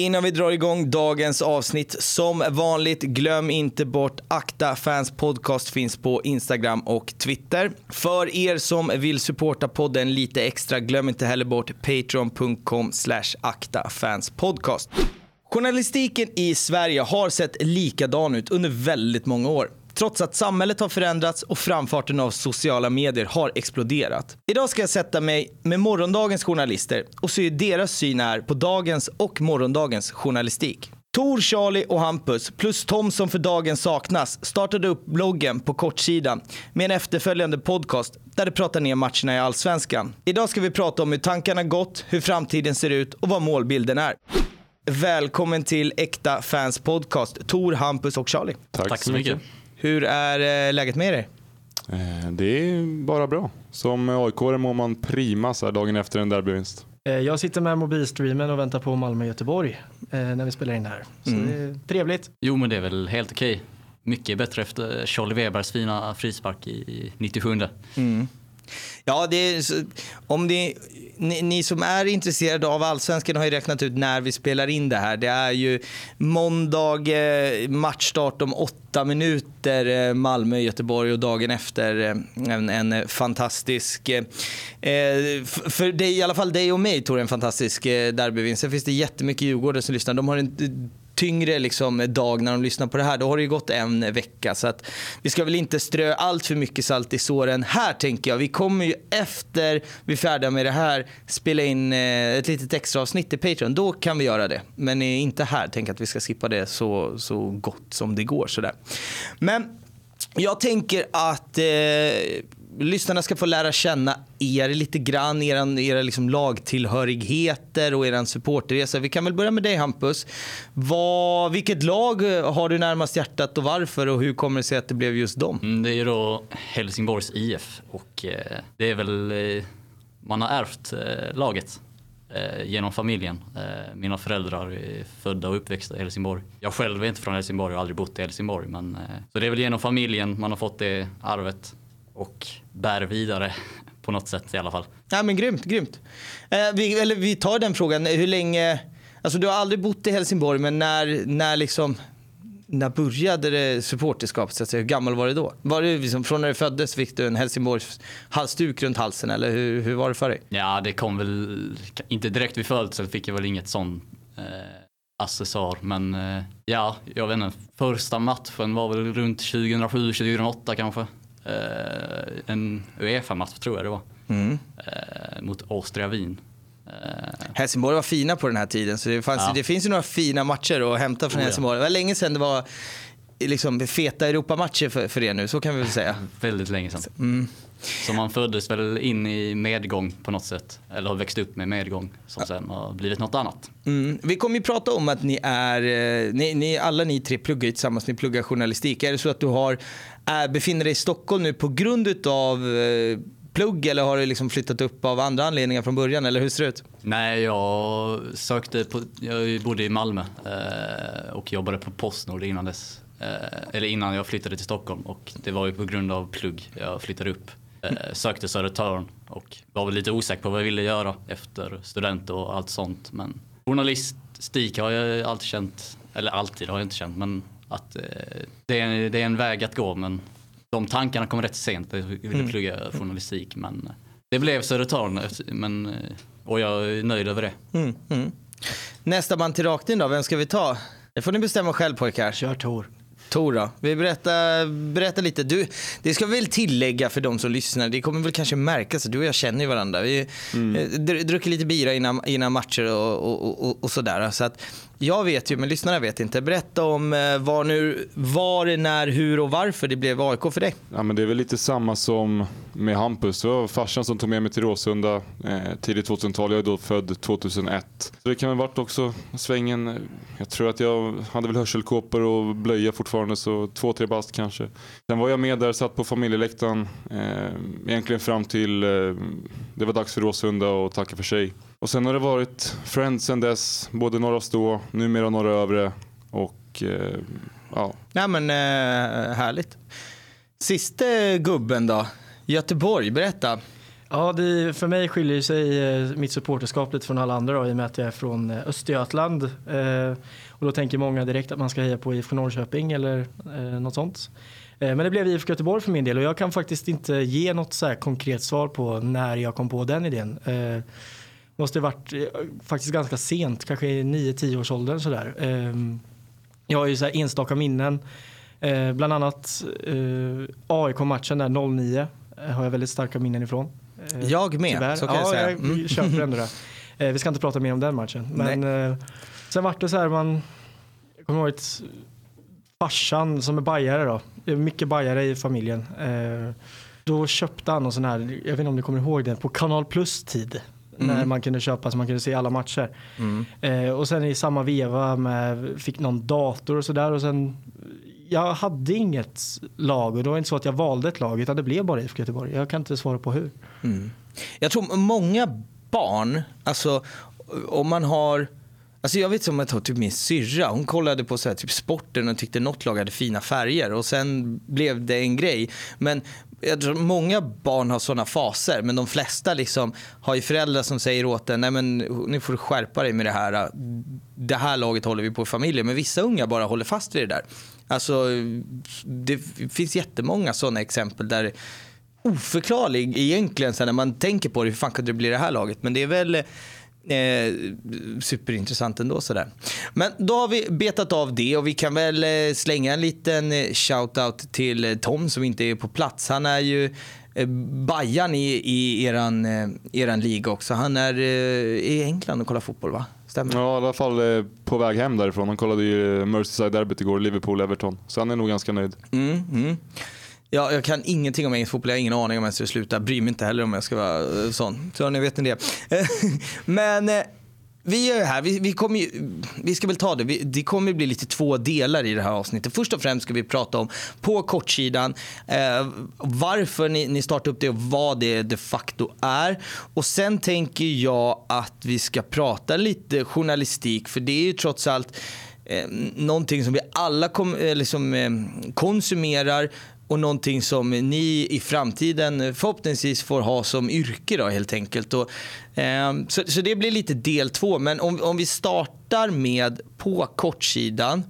Innan vi drar igång dagens avsnitt, som vanligt, glöm inte bort Akta Fans Podcast finns på Instagram och Twitter. För er som vill supporta podden lite extra, glöm inte heller bort patreon.com slash aktafanspodcast. Journalistiken i Sverige har sett likadan ut under väldigt många år. Trots att samhället har förändrats och framfarten av sociala medier har exploderat. Idag ska jag sätta mig med morgondagens journalister och se hur deras syn är på dagens och morgondagens journalistik. Tor, Charlie och Hampus plus Tom som för dagen saknas startade upp bloggen på kortsidan med en efterföljande podcast där de pratar ner matcherna i Allsvenskan. Idag ska vi prata om hur tankarna gått, hur framtiden ser ut och vad målbilden är. Välkommen till Äkta Fans Podcast, Tor, Hampus och Charlie. Tack, Tack så mycket. Hur är eh, läget med er? Eh, Det är bara bra. Som aik mår man prima så här dagen efter en derbyvinst. Eh, Jag sitter med mobilstreamen och väntar på Malmö-Göteborg när vi spelar in det här. Så Mm. det är trevligt. Jo men det är väl helt okej. Mycket bättre efter Charlie Webers fina frispark i 97. Ja, det är, om det, ni, ni som är intresserade av allsvenskan har ju räknat ut när vi spelar in det här. Det är ju måndag, eh, matchstart om åtta minuter, eh, Malmö, Göteborg och dagen efter eh, en, en fantastisk, för dig, i alla fall dig och mig Tor, en fantastisk derbyvinst. Sen finns det jättemycket Djurgårdare som lyssnar. De har en tyngre liksom, dag när de lyssnar på det här. Då har det ju gått en vecka. Så att vi ska väl inte strö allt för mycket salt i såren här tänker jag. Vi kommer ju efter vi är färdiga med det här spela in eh, ett litet extra avsnitt i Patreon. Då kan vi göra det. Men eh, inte här. Tänk att vi ska skippa det så, så gott som det går. Sådär. Men jag tänker att eh, lyssnarna ska få lära känna er lite grann, era, era liksom lagtillhörigheter och er supporterresa. Vi kan väl börja med dig Hampus. Vad, vilket lag eh, har du närmast hjärtat och varför och hur kommer det sig att det blev just dem? Mm, Det är ju då Helsingborgs IF och eh, det är väl, eh, man har ärvt eh, laget eh, genom familjen. Eh, mina föräldrar är födda och uppväxta i Helsingborg. Jag själv är inte från Helsingborg och har aldrig bott i Helsingborg. Men, så det är väl genom familjen man har fått det arvet och bär vidare på något sätt i alla fall. Ja, men grymt, grymt. Eh, vi, eller vi tar den frågan, hur länge, alltså du har aldrig bott i Helsingborg men när, när liksom när började det supporterskapet? Så att säga? Hur gammal var det då? Var det liksom, från när du föddes fick du en Helsingborgs halsduk runt halsen eller hur, hur var det för dig? Ja, det kom väl inte direkt vid födseln fick jag väl inget sån eh, accessoar. Men eh, ja, jag vet inte. Första matchen var väl runt 2007-2008 kanske. Eh, en Uefa-match tror jag det var. Eh, mot Austria Wien. Eh, Helsingborg var fina på den här tiden så det, fanns, Ja. det finns ju några fina matcher att hämta från Oh. Helsingborg. Det var länge sedan det var liksom feta Europamatcher för, för er nu, så kan vi väl säga. väldigt länge sedan. Så man föddes väl in i medgång på något sätt. Eller har växt upp med medgång som sen har blivit något annat. Mm. Vi kommer ju prata om att ni är, ni, ni, alla ni tre pluggar ju tillsammans, ni pluggar journalistik. Är det så att du har, är, befinner dig i Stockholm nu på grund av eh, plugg eller har du liksom flyttat upp av andra anledningar från början eller hur ser det ut? Nej, jag sökte på, jag bodde i Malmö eh, och jobbade på Postnord innan dess. Eh, eller innan jag flyttade till Stockholm och det var ju på grund av plugg jag flyttade upp. Eh, sökte Södertörn och var väl lite osäker på vad jag ville göra efter student och allt sånt. Men journalistik har jag alltid känt, eller alltid har jag inte känt, men att eh, det, är, det är en väg att gå. Men de tankarna kom rätt sent. Jag ville plugga journalistik men det blev Södertörn efter- men, eh, och jag är nöjd över det. Mm. Mm. Nästa man till rakning då, vem ska vi ta? Det får ni bestämma själv pojkar. Kör Tor. Tor då? Vi berätta, berätta lite. Du, det ska vi väl tillägga för de som lyssnar. Det kommer väl kanske märkas att du och jag känner ju varandra. Vi mm. druckit lite bira innan, innan matcher och, och, och, och sådär. Så att jag vet ju, men lyssnarna vet inte. Berätta om eh, var, nu, var, när, hur och varför det blev AIK för dig. Ja, men det är väl lite samma som med Hampus. Det var farsan som tog med mig till Råsunda eh, tidigt 2000-tal. Jag är då född 2001. Så det kan väl varit också svängen. Jag tror att jag hade väl hörselkåpor och blöja fortfarande, så två, tre bast kanske. Sen var jag med där, satt på familjeläktaren eh, egentligen fram till eh, det var dags för Råsunda och tacka för sig. Och sen har det varit Friends sen dess, både Norra Stå, numera Norra Övre och eh, ja, Nej men eh, härligt. Siste gubben då? Göteborg, berätta. Ja, det, för mig skiljer sig eh, mitt supporterskap lite från alla andra då, i och med att jag är från eh, Östergötland. Eh, och då tänker många direkt att man ska heja på IFK Norrköping eller eh, något sånt. Eh, men det blev IFK Göteborg för min del och jag kan faktiskt inte ge något så konkret svar på när jag kom på den idén. Måste ha varit eh, faktiskt ganska sent, kanske i 9-10 års åldern sådär. Eh, jag har ju så enstaka minnen. Eh, bland annat eh, AIK-matchen där 09 eh, har jag väldigt starka minnen ifrån. Jag med, tyvärr. så kan ja, jag säga. Mm. Jag köper ändå det. Vi ska inte prata mer om den matchen. Men eh, sen vart det så här, man, jag kommer ihåg ett, farsan som är bajare då, mycket bajare i familjen. Då köpte han någon sån här, jag vet inte om ni kommer ihåg det, på Kanal Plus tid. Mm. När man kunde köpa så man kunde se alla matcher. Mm. Eh, och sen i samma veva med, fick någon dator och sådär och sen jag hade inget lag och det var inte så att jag valde ett lag utan det blev bara IFK Göteborg. Jag kan inte svara på hur. Mm. Jag tror många barn, alltså om man har Alltså jag vet som att typ min syrra, hon kollade på så här, typ sporten och tyckte något lag hade fina färger och sen blev det en grej. Men jag tror många barn har sådana faser men de flesta liksom har ju föräldrar som säger åt en, nej men nu får du skärpa dig med det här. Det här laget håller vi på i familjen. Men vissa unga bara håller fast vid det där. Alltså det finns jättemånga sådana exempel där oförklarlig egentligen så när man tänker på det, hur fan kunde det bli det här laget? Men det är väl Eh, superintressant ändå sådär. Men då har vi betat av det och vi kan väl eh, slänga en liten eh, shout-out till eh, Tom som inte är på plats. Han är ju Bajan i, i eran, eran liga också. Han är i England och kollar fotboll va? Stämmer Ja, i alla fall på väg hem därifrån. Han kollade ju Merseyside-derbyt igår, Liverpool-Everton. Så han är nog ganska nöjd. Mm, mm. Ja, jag kan ingenting om engelsk fotboll, jag har ingen aning om jag ska sluta. Bryr mig inte heller om jag ska vara eh, sån. Så ni vet ni det. Men eh, vi är här, vi, vi, kommer ju, vi ska väl ta det, vi, det kommer bli lite två delar i det här avsnittet. Först och främst ska vi prata om på kortsidan eh, varför ni, ni startade upp det och vad det de facto är. Och sen tänker jag att vi ska prata lite journalistik för det är ju trots allt eh, någonting som vi alla kom, eh, liksom, eh, konsumerar och någonting som ni i framtiden förhoppningsvis får ha som yrke då helt enkelt. Och, eh, så, så, det blir lite del två. Men om, om vi startar med på kortsidan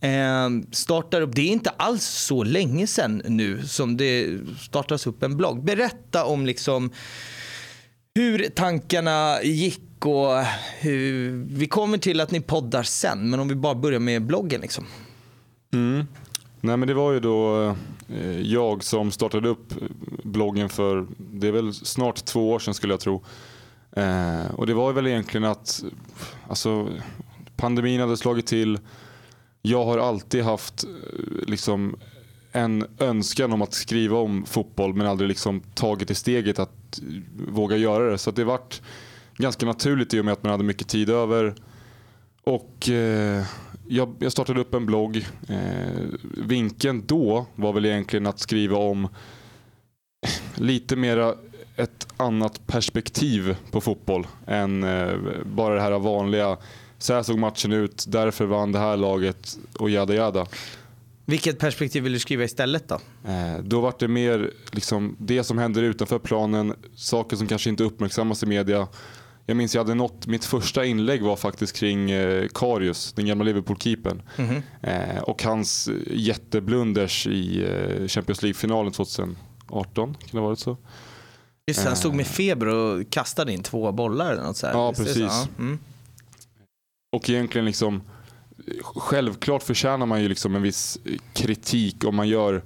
eh, startar upp, det är inte alls så länge sen nu som det startas upp en blogg. Berätta om liksom hur tankarna gick och hur, vi kommer till att ni poddar sen, men om vi bara börjar med bloggen liksom. Mm. Nej men det var ju då eh, jag som startade upp bloggen för, det är väl snart två år sedan skulle jag tro. Eh, och det var väl egentligen att, alltså pandemin hade slagit till. Jag har alltid haft eh, liksom en önskan om att skriva om fotboll men aldrig liksom tagit det steget att våga göra det. Så det vart ganska naturligt i och med att man hade mycket tid över. Och eh, jag, jag, startade upp en blogg. Eh, vinkeln då var väl egentligen att skriva om lite mera ett annat perspektiv på fotboll än eh, bara det här vanliga. Så här såg matchen ut, därför vann det här laget och jada jada. Vilket perspektiv vill du skriva istället då? Eh, då var det mer liksom, det som händer utanför planen, saker som kanske inte uppmärksammas i media jag minns jag hade nått, mitt första inlägg var faktiskt kring eh, Karius, den gamla Liverpool-keepern. Mm -hmm. eh, och hans jätteblunders i eh, Champions League-finalen 2018. Kan det ha varit så? Just han stod med eh. feber och kastade in två bollar eller något så här. Ja, precis. Ja. Mm. Och egentligen liksom, självklart förtjänar man ju liksom en viss kritik om man gör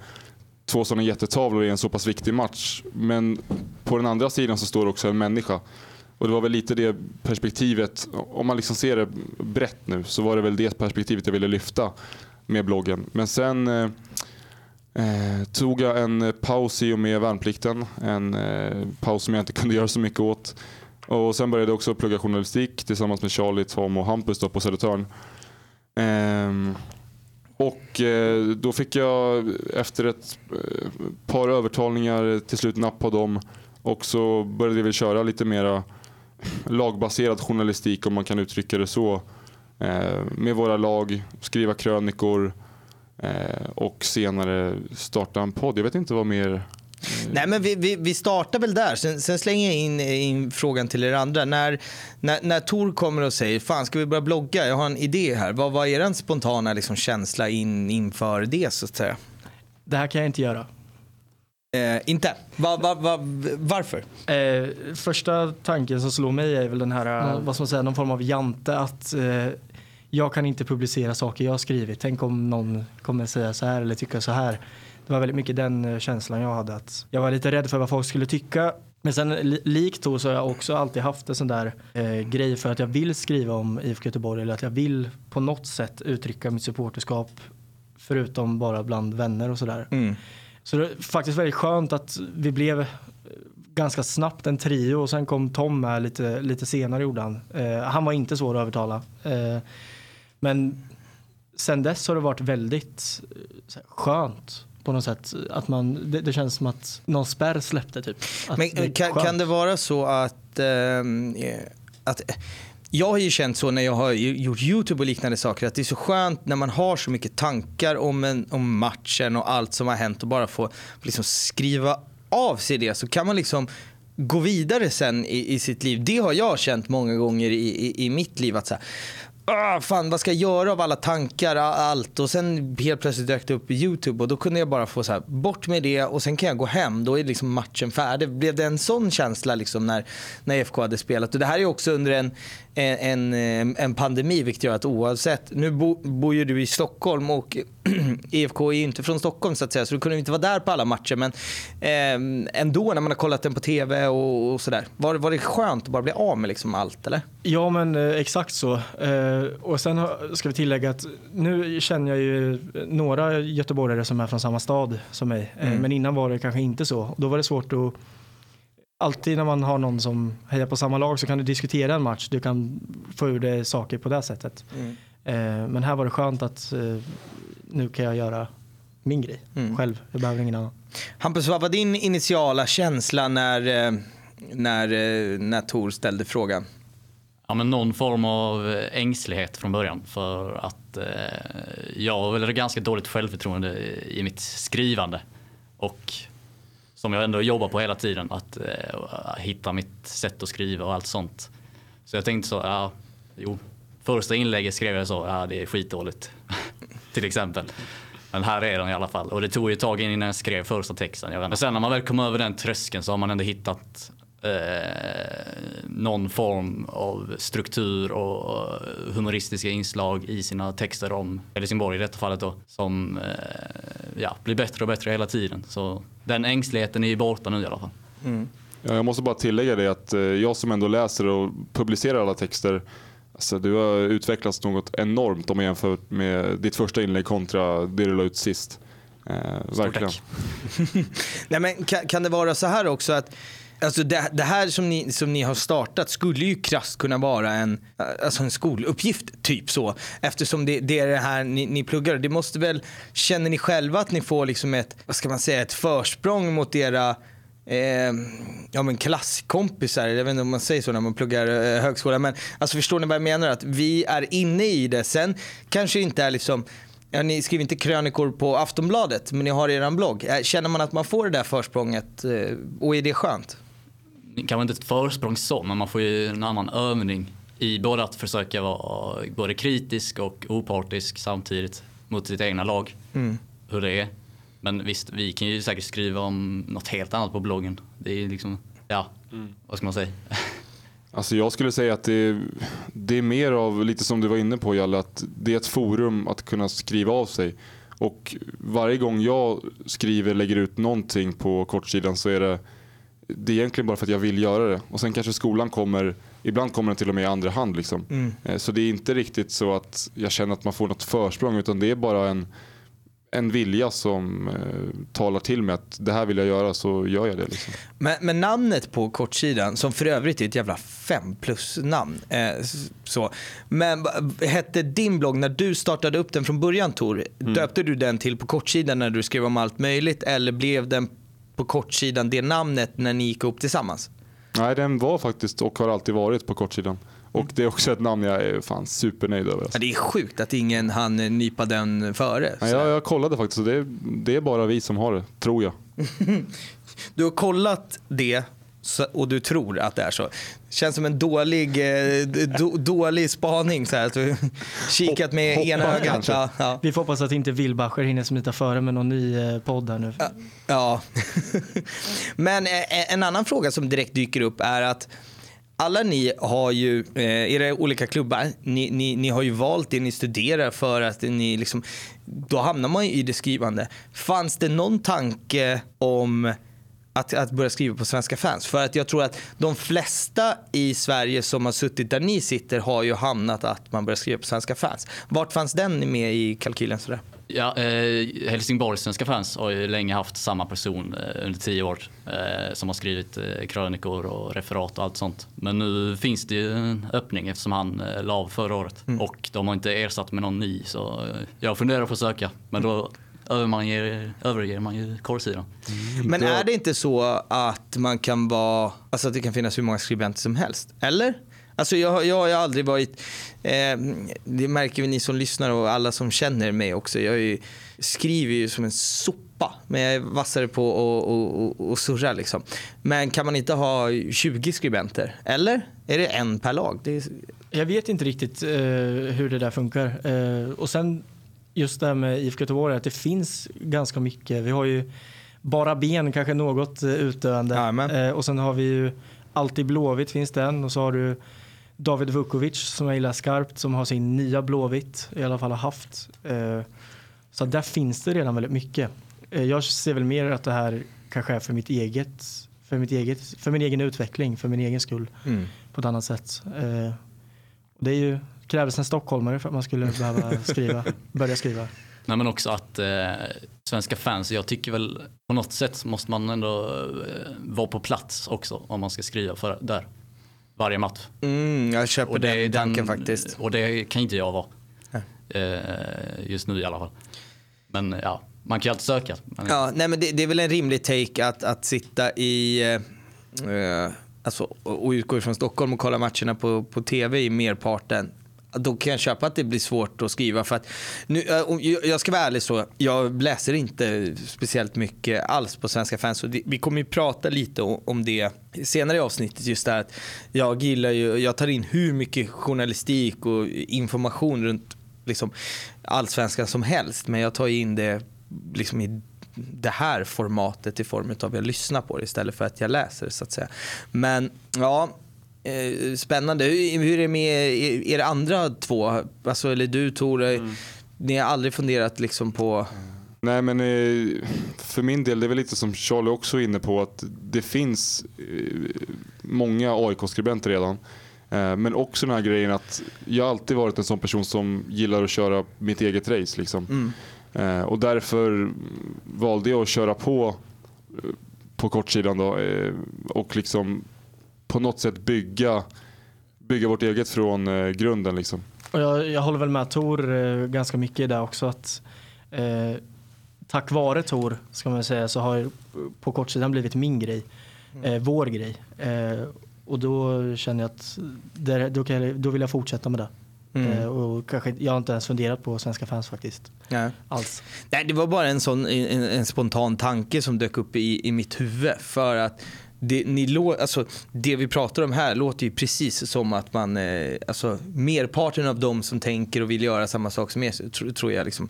två sådana jättetavlor i en så pass viktig match. Men på den andra sidan så står också en människa och det var väl lite det perspektivet, om man liksom ser det brett nu, så var det väl det perspektivet jag ville lyfta med bloggen. Men sen eh, eh tog jag en paus i och med värnplikten. En eh, paus som jag inte kunde göra så mycket åt. Och sen började jag också plugga journalistik tillsammans med Charlie, Tom och Hampus då på Södertörn. Eh, och eh, då fick jag efter ett eh, par övertalningar till slut napp på dem. Och så började vi köra lite mera lagbaserad journalistik om man kan uttrycka det så. Eh, med våra lag, skriva krönikor eh, och senare starta en podd. Jag vet inte vad mer Nej, men vi, vi, vi startar väl där. Sen, sen slänger jag in, in frågan till er andra. När, när, när Tor kommer och säger fan ska vi börja blogga? Jag har en idé här. Vad var er spontana liksom, känsla in, inför det så att säga? Det här kan jag inte göra. Eh, inte? Va, va, va, varför? Eh, första tanken som slår mig är väl den här, Mm. vad ska man säga, någon form av jante att eh, jag kan inte publicera saker jag har skrivit. Tänk om någon kommer säga så här eller tycka så här. Det var väldigt mycket den eh, känslan jag hade. Att jag var lite rädd för vad folk skulle tycka. Men sen li- likt då så har jag också alltid haft en sån där eh, grej för att jag vill skriva om IFK Göteborg eller att jag vill på något sätt uttrycka mitt supporterskap förutom bara bland vänner och sådär. Mm. Så det är faktiskt väldigt skönt att vi blev eh, ganska snabbt en trio och sen kom Tom med lite, lite senare gjorde han. Eh, han var inte svår att övertala. Eh, men sen dess har det varit väldigt eh, här, skönt på något sätt. Att man, det, det känns som att någon spärr släppte typ. Att Men det eh, kan, skönt. kan det vara så att, ehm, eh, att jag har ju känt så när jag har gjort YouTube och liknande saker att det är så skönt när man har så mycket tankar om, en, om matchen och allt som har hänt och bara få liksom skriva av sig det så kan man liksom gå vidare sen i, i sitt liv. Det har jag känt många gånger i, i, i mitt liv. att så här, Ah, fan, vad ska jag göra av alla tankar, allt? Och sen helt plötsligt dök det upp YouTube och då kunde jag bara få så här, bort med det och sen kan jag gå hem. Då är liksom matchen färdig. Blev det en sån känsla liksom när, när IFK hade spelat? Och det här är också under en, en, en, en pandemi vilket gör att oavsett, nu bo, bor ju du i Stockholm och IFK är ju inte från Stockholm så att säga så du kunde inte vara där på alla matcher men eh, ändå när man har kollat den på tv och, och sådär. Var, var det skönt att bara bli av med liksom allt eller? Ja men eh, exakt så. Eh, och sen har- ska vi tillägga att nu känner jag ju några göteborgare som är från samma stad som mig. Eh, Mm. Men innan var det kanske inte så. Då var det svårt att Alltid när man har någon som hejar på samma lag så kan du diskutera en match. Du kan få ur dig saker på det sättet. Eh, Men här var det skönt att eh, nu kan jag göra min grej Mm. själv. Jag behöver ingen annan. Hampus, vad var din initiala känsla när, eh, när, när Tor ställde frågan? Ja, men någon form av ängslighet från början för att eh, jag har väl ganska dåligt självförtroende i mitt skrivande och som jag ändå jobbar på hela tiden att eh, hitta mitt sätt att skriva och allt sånt. Så jag tänkte så, ja, jo, första inlägget skrev jag så, ja det är skitdåligt till exempel. Men här är den i alla fall. Och det tog ju ett tag innan jag skrev första texten. Jag vet. Men sen när man väl kom över den tröskeln så har man ändå hittat eh, någon form av struktur och humoristiska inslag i sina texter om Helsingborg i detta fallet då. Som eh, ja, blir bättre och bättre hela tiden. Så den ängsligheten är ju borta nu i alla fall. Ja, jag måste bara tillägga det att eh, jag som ändå läser och publicerar alla texter Alltså, du har utvecklats något enormt om man jämför med ditt första inlägg kontra det du la ut sist. Eh, verkligen. tack. Nej, men kan, kan det vara så här också att Alltså det, det här som ni, som ni har startat skulle ju krasst kunna vara en, alltså en skoluppgift, typ så. Eftersom det, det är det här ni, ni pluggar. Det måste väl, känner ni själva att ni får liksom ett, vad ska man säga, ett försprång mot era eh, ja, men klasskompisar, jag vet inte om man säger så när man pluggar eh, högskola, men alltså förstår ni vad jag menar? Att vi är inne i det. Sen kanske inte är liksom Ja, ni skriver inte krönikor på Aftonbladet, men ni har er blogg. Eh, Känner man att man får det där försprånget eh, och är det skönt? Kanske inte ett försprång så, men man får ju en annan övning i både att försöka vara både kritisk och opartisk samtidigt mot sitt egna lag. Hur det är. Men visst, vi kan ju säkert skriva om något helt annat på bloggen. Det är liksom, ja, vad ska man säga? Alltså jag skulle säga att det, det är mer av, lite som du var inne på Jalle, att det är ett forum att kunna skriva av sig. Och varje gång jag skriver, lägger ut någonting på kortsidan så är det, det är egentligen bara för att jag vill göra det. Och sen kanske skolan kommer, ibland kommer den till och med i andra hand. Liksom. Eh, Så det är inte riktigt så att jag känner att man får något försprång utan det är bara en, en vilja som eh, talar till mig att det här vill jag göra så gör jag det. Liksom. Men, men namnet på kortsidan, som för övrigt är ett jävla fem plus namn. Eh, så. Men hette din blogg, när du startade upp den från början Tor, döpte du den till på kortsidan när du skrev om allt möjligt eller blev den på kortsidan det namnet när ni gick upp tillsammans? Nej, den var faktiskt och har alltid varit på kortsidan. Och det är också ett namn jag är fan supernöjd över. Ja, Alltså. det är sjukt att ingen hann nypa den före. Ja, jag, jag kollade faktiskt och det, är- det är bara vi som har det, tror jag. Du har kollat det och du tror att det är så. Känns som en dålig, eh, do, dålig spaning. Så här, att du kikat med Hopp- ena ögat. Ja, ja. Vi får hoppas att inte Wilbacher hinner smita före med någon ny eh, podd här nu. Ja. Men eh, en annan fråga som direkt dyker upp är att alla ni har ju, eh, era olika klubbar, ni, ni, ni har ju valt det ni studerar för att ni liksom, då hamnar man ju i det skrivande. Fanns det någon tanke om att, att börja skriva på svenska fans? För att jag tror att de flesta i Sverige som har suttit där ni sitter har ju hamnat att man börjar skriva på svenska fans. Vart fanns den med i kalkylen? Sådär? Ja, eh, Helsingborgs svenska fans har ju länge haft samma person eh, under tio år eh, som har skrivit eh, krönikor och referat och allt sånt. Men nu finns det ju en öppning eftersom han eh, la av förra året och de har inte ersatt med någon ny så eh, jag funderar på att söka men då överger, överger man ju korrsidan. Men är det inte så att man kan vara, alltså att det kan finnas hur många skribenter som helst? Eller? Alltså jag, jag har ju aldrig varit, eh, det märker vi ni som lyssnar och alla som känner mig också. Jag ju, skriver ju som en sopa, men jag är vassare på att och, och, och surra liksom. Men kan man inte ha 20 skribenter? Eller? Är det en per lag? Det är, Jag vet inte riktigt eh, hur det där funkar. Eh, och sen just det här med IFK Göteborg, att det finns ganska mycket. Vi har ju bara ben, kanske något eh, utdöende. Jajamän. Eh, och sen har vi ju Alltid Blåvitt finns den och så har du David Vukovic som jag gillar skarpt som har sin nya Blåvitt, i alla fall har haft. Eh, så där finns det redan väldigt mycket. Jag ser väl mer att det här kanske är för mitt eget, för mitt eget, för min egen utveckling, för min egen skull på ett annat sätt. Och det är ju, krävs en stockholmare för att man skulle behöva skriva, börja skriva. Nej, men också att eh, svenska fans, jag tycker väl på något sätt måste man ändå eh, vara på plats också om man ska skriva för, där. Varje match. mm, jag köper Och det, den är tanken den, faktiskt. och det kan inte jag vara. Eh, just nu i alla fall. Men ja, man kan ju alltid söka. Men, Ja, nej, men det, det är väl en rimlig take att, att sitta i... Eh, eh, alltså, och och utgå från Stockholm och kolla matcherna på, på tv i merparten. Då kan jag köpa att det blir svårt att skriva. För att nu, eh, jag ska vara ärlig så, jag läser inte speciellt mycket alls på svenska fans. Och vi kommer ju prata lite om det senare i avsnittet. Just det att jag gillar ju, jag tar in hur mycket journalistik och information runt liksom, allsvenskan som helst. Men jag tar in det liksom i det här formatet i form av att jag lyssnar på det istället för att jag läser så att säga. Men ja, eh, spännande. Hur, hur är det med er, er andra två? Alltså, eller du Tore, ni har aldrig funderat liksom på... Nej men eh, för min del, det är väl lite som Charlie också är inne på att det finns eh, många AIK-skribenter redan. Eh, Men också den här grejen att jag har alltid varit en sån person som gillar att köra mitt eget race. Liksom. Eh, Och därför valde jag att köra på eh, på kortsidan då, eh, och liksom på något sätt bygga, bygga vårt eget från eh, grunden. Liksom. Och jag, jag håller väl med Tor eh, ganska mycket i det också att eh, tack vare Tor ska man säga så har på kortsidan blivit min grej, eh, vår grej. Eh, och då känner jag att det, då, kan jag, då vill jag fortsätta med det. Eh, och kanske, jag har inte ens funderat på svenska fans faktiskt. Ja. Alls. Nej, det var bara en sån en, en spontan tanke som dök upp i, i mitt huvud. För att det, ni lå, alltså, det vi pratar om här låter ju precis som att man, eh, alltså, merparten av de som tänker och vill göra samma sak som er tro, tror jag liksom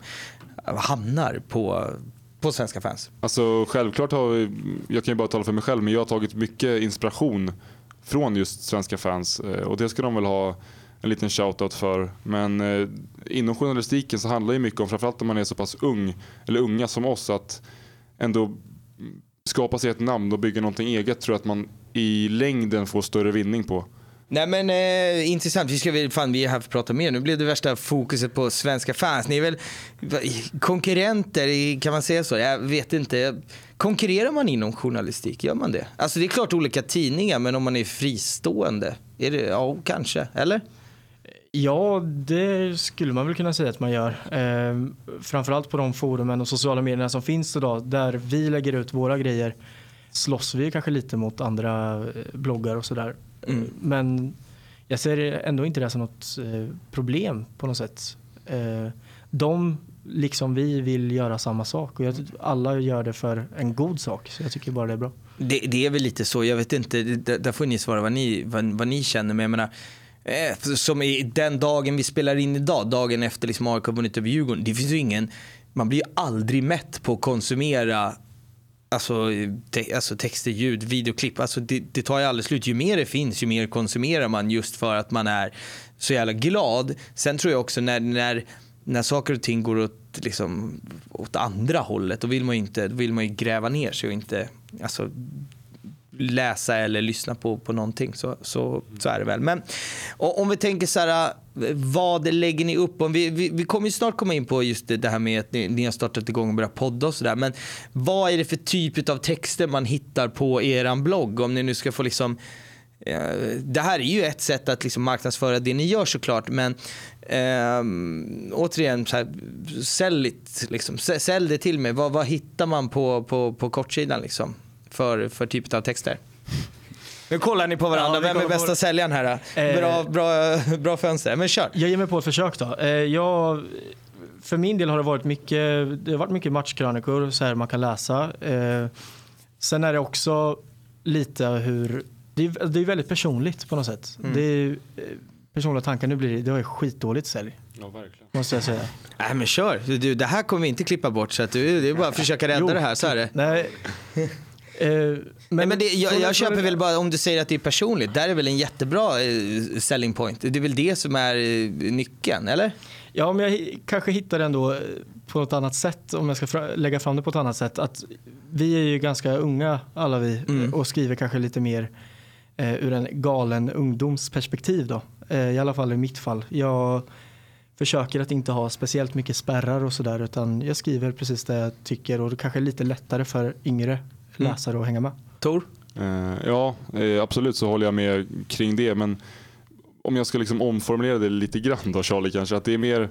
eh, hamnar på, på svenska fans. Alltså självklart har vi, jag kan ju bara tala för mig själv, men jag har tagit mycket inspiration från just svenska fans eh, och det ska de väl ha en liten shoutout för. Men eh, inom journalistiken så handlar det mycket om, framförallt om man är så pass ung, eller unga som oss, att ändå skapa sig ett namn och bygga någonting eget tror jag att man i längden får större vinning på. Nej men eh, intressant, vi, ska, väl- fan, vi är här för att prata mer. Nu blev det värsta fokuset på svenska fans. Ni är väl konkurrenter, kan man säga så? Jag vet inte. Konkurrerar man inom journalistik? Gör man det? Alltså det är klart olika tidningar, men om man är fristående? Är det, ja, kanske. Eller? Ja, det skulle man väl kunna säga att man gör. Eh, framförallt på de forumen och sociala medierna som finns idag där vi lägger ut våra grejer slåss vi kanske lite mot andra eh, bloggar och sådär. Mm. Men jag ser ändå inte det som något eh, problem på något sätt. Eh, de, liksom vi, vill göra samma sak och jag, alla gör det för en god sak. Så jag tycker bara det är bra. Det, det är väl lite så, jag vet inte, där, får ni svara vad ni, vad, vad ni känner. Men jag menar, Eh, som i den dagen vi spelar in idag, dagen efter liksom AIK vunnit över Djurgården. Det finns ju ingen, man blir ju aldrig mätt på att konsumera Alltså, te, alltså texter, ljud, videoklipp. Alltså det, det tar ju aldrig slut. Ju mer det finns, ju mer konsumerar man just för att man är så jävla glad. Sen tror jag också när, när, när saker och ting går åt, liksom, åt andra hållet, då vill man ju, inte, då vill man ju gräva ner sig och inte alltså, läsa eller lyssna på, på någonting. Så, så, så är det väl. Men om vi tänker så här, vad lägger ni upp? Om vi, vi, vi kommer ju snart komma in på just det, här med att ni, ni har startat igång och börjat podda och sådär. Men vad är det för typ av texter man hittar på er blogg? Om ni nu ska få liksom eh, det här är ju ett sätt att liksom marknadsföra det ni gör såklart, men eh, återigen, så här, sälj, liksom, sälj det till mig. Vad, vad hittar man på, på, på kortsidan? Liksom? För, för typ av texter? Nu kollar ni på varandra. Ja, Vem är bästa på... säljaren här? Eh, bra, bra, bra fönster. Men kör. Jag ger mig på ett försök då. Eh, jag, för min del har det varit mycket, det har varit mycket matchkrönikor så här man kan läsa. Eh, sen är det också lite hur, det är, det är väldigt personligt på något sätt. Mm. Det är, personliga tankar, nu blir det, det var skitdåligt sälj. Ja, verkligen. Måste jag säga. Nej men kör, du, det här kommer vi inte klippa bort så att du, det är bara att försöka rädda jo, det här, så är det. Nej. Eh, men, Nej, men det, jag, jag köper väl bara om du säger att det är personligt. Där är väl en jättebra eh, selling point. Det är väl det som är eh, nyckeln, eller? Ja, men jag kanske hittar det ändå på något annat sätt om jag ska lägga fram det på ett annat sätt. Att vi är ju ganska unga alla vi mm. och skriver kanske lite mer eh, ur en galen ungdomsperspektiv då. Eh, I alla fall i mitt fall. Jag försöker att inte ha speciellt mycket spärrar och sådär utan jag skriver precis det jag tycker och det kanske är lite lättare för yngre. Läsare att hänga med. Tor? Eh, ja, eh, absolut så håller jag med kring det. Men om jag ska liksom omformulera det lite grann då Charlie kanske. Att det är mer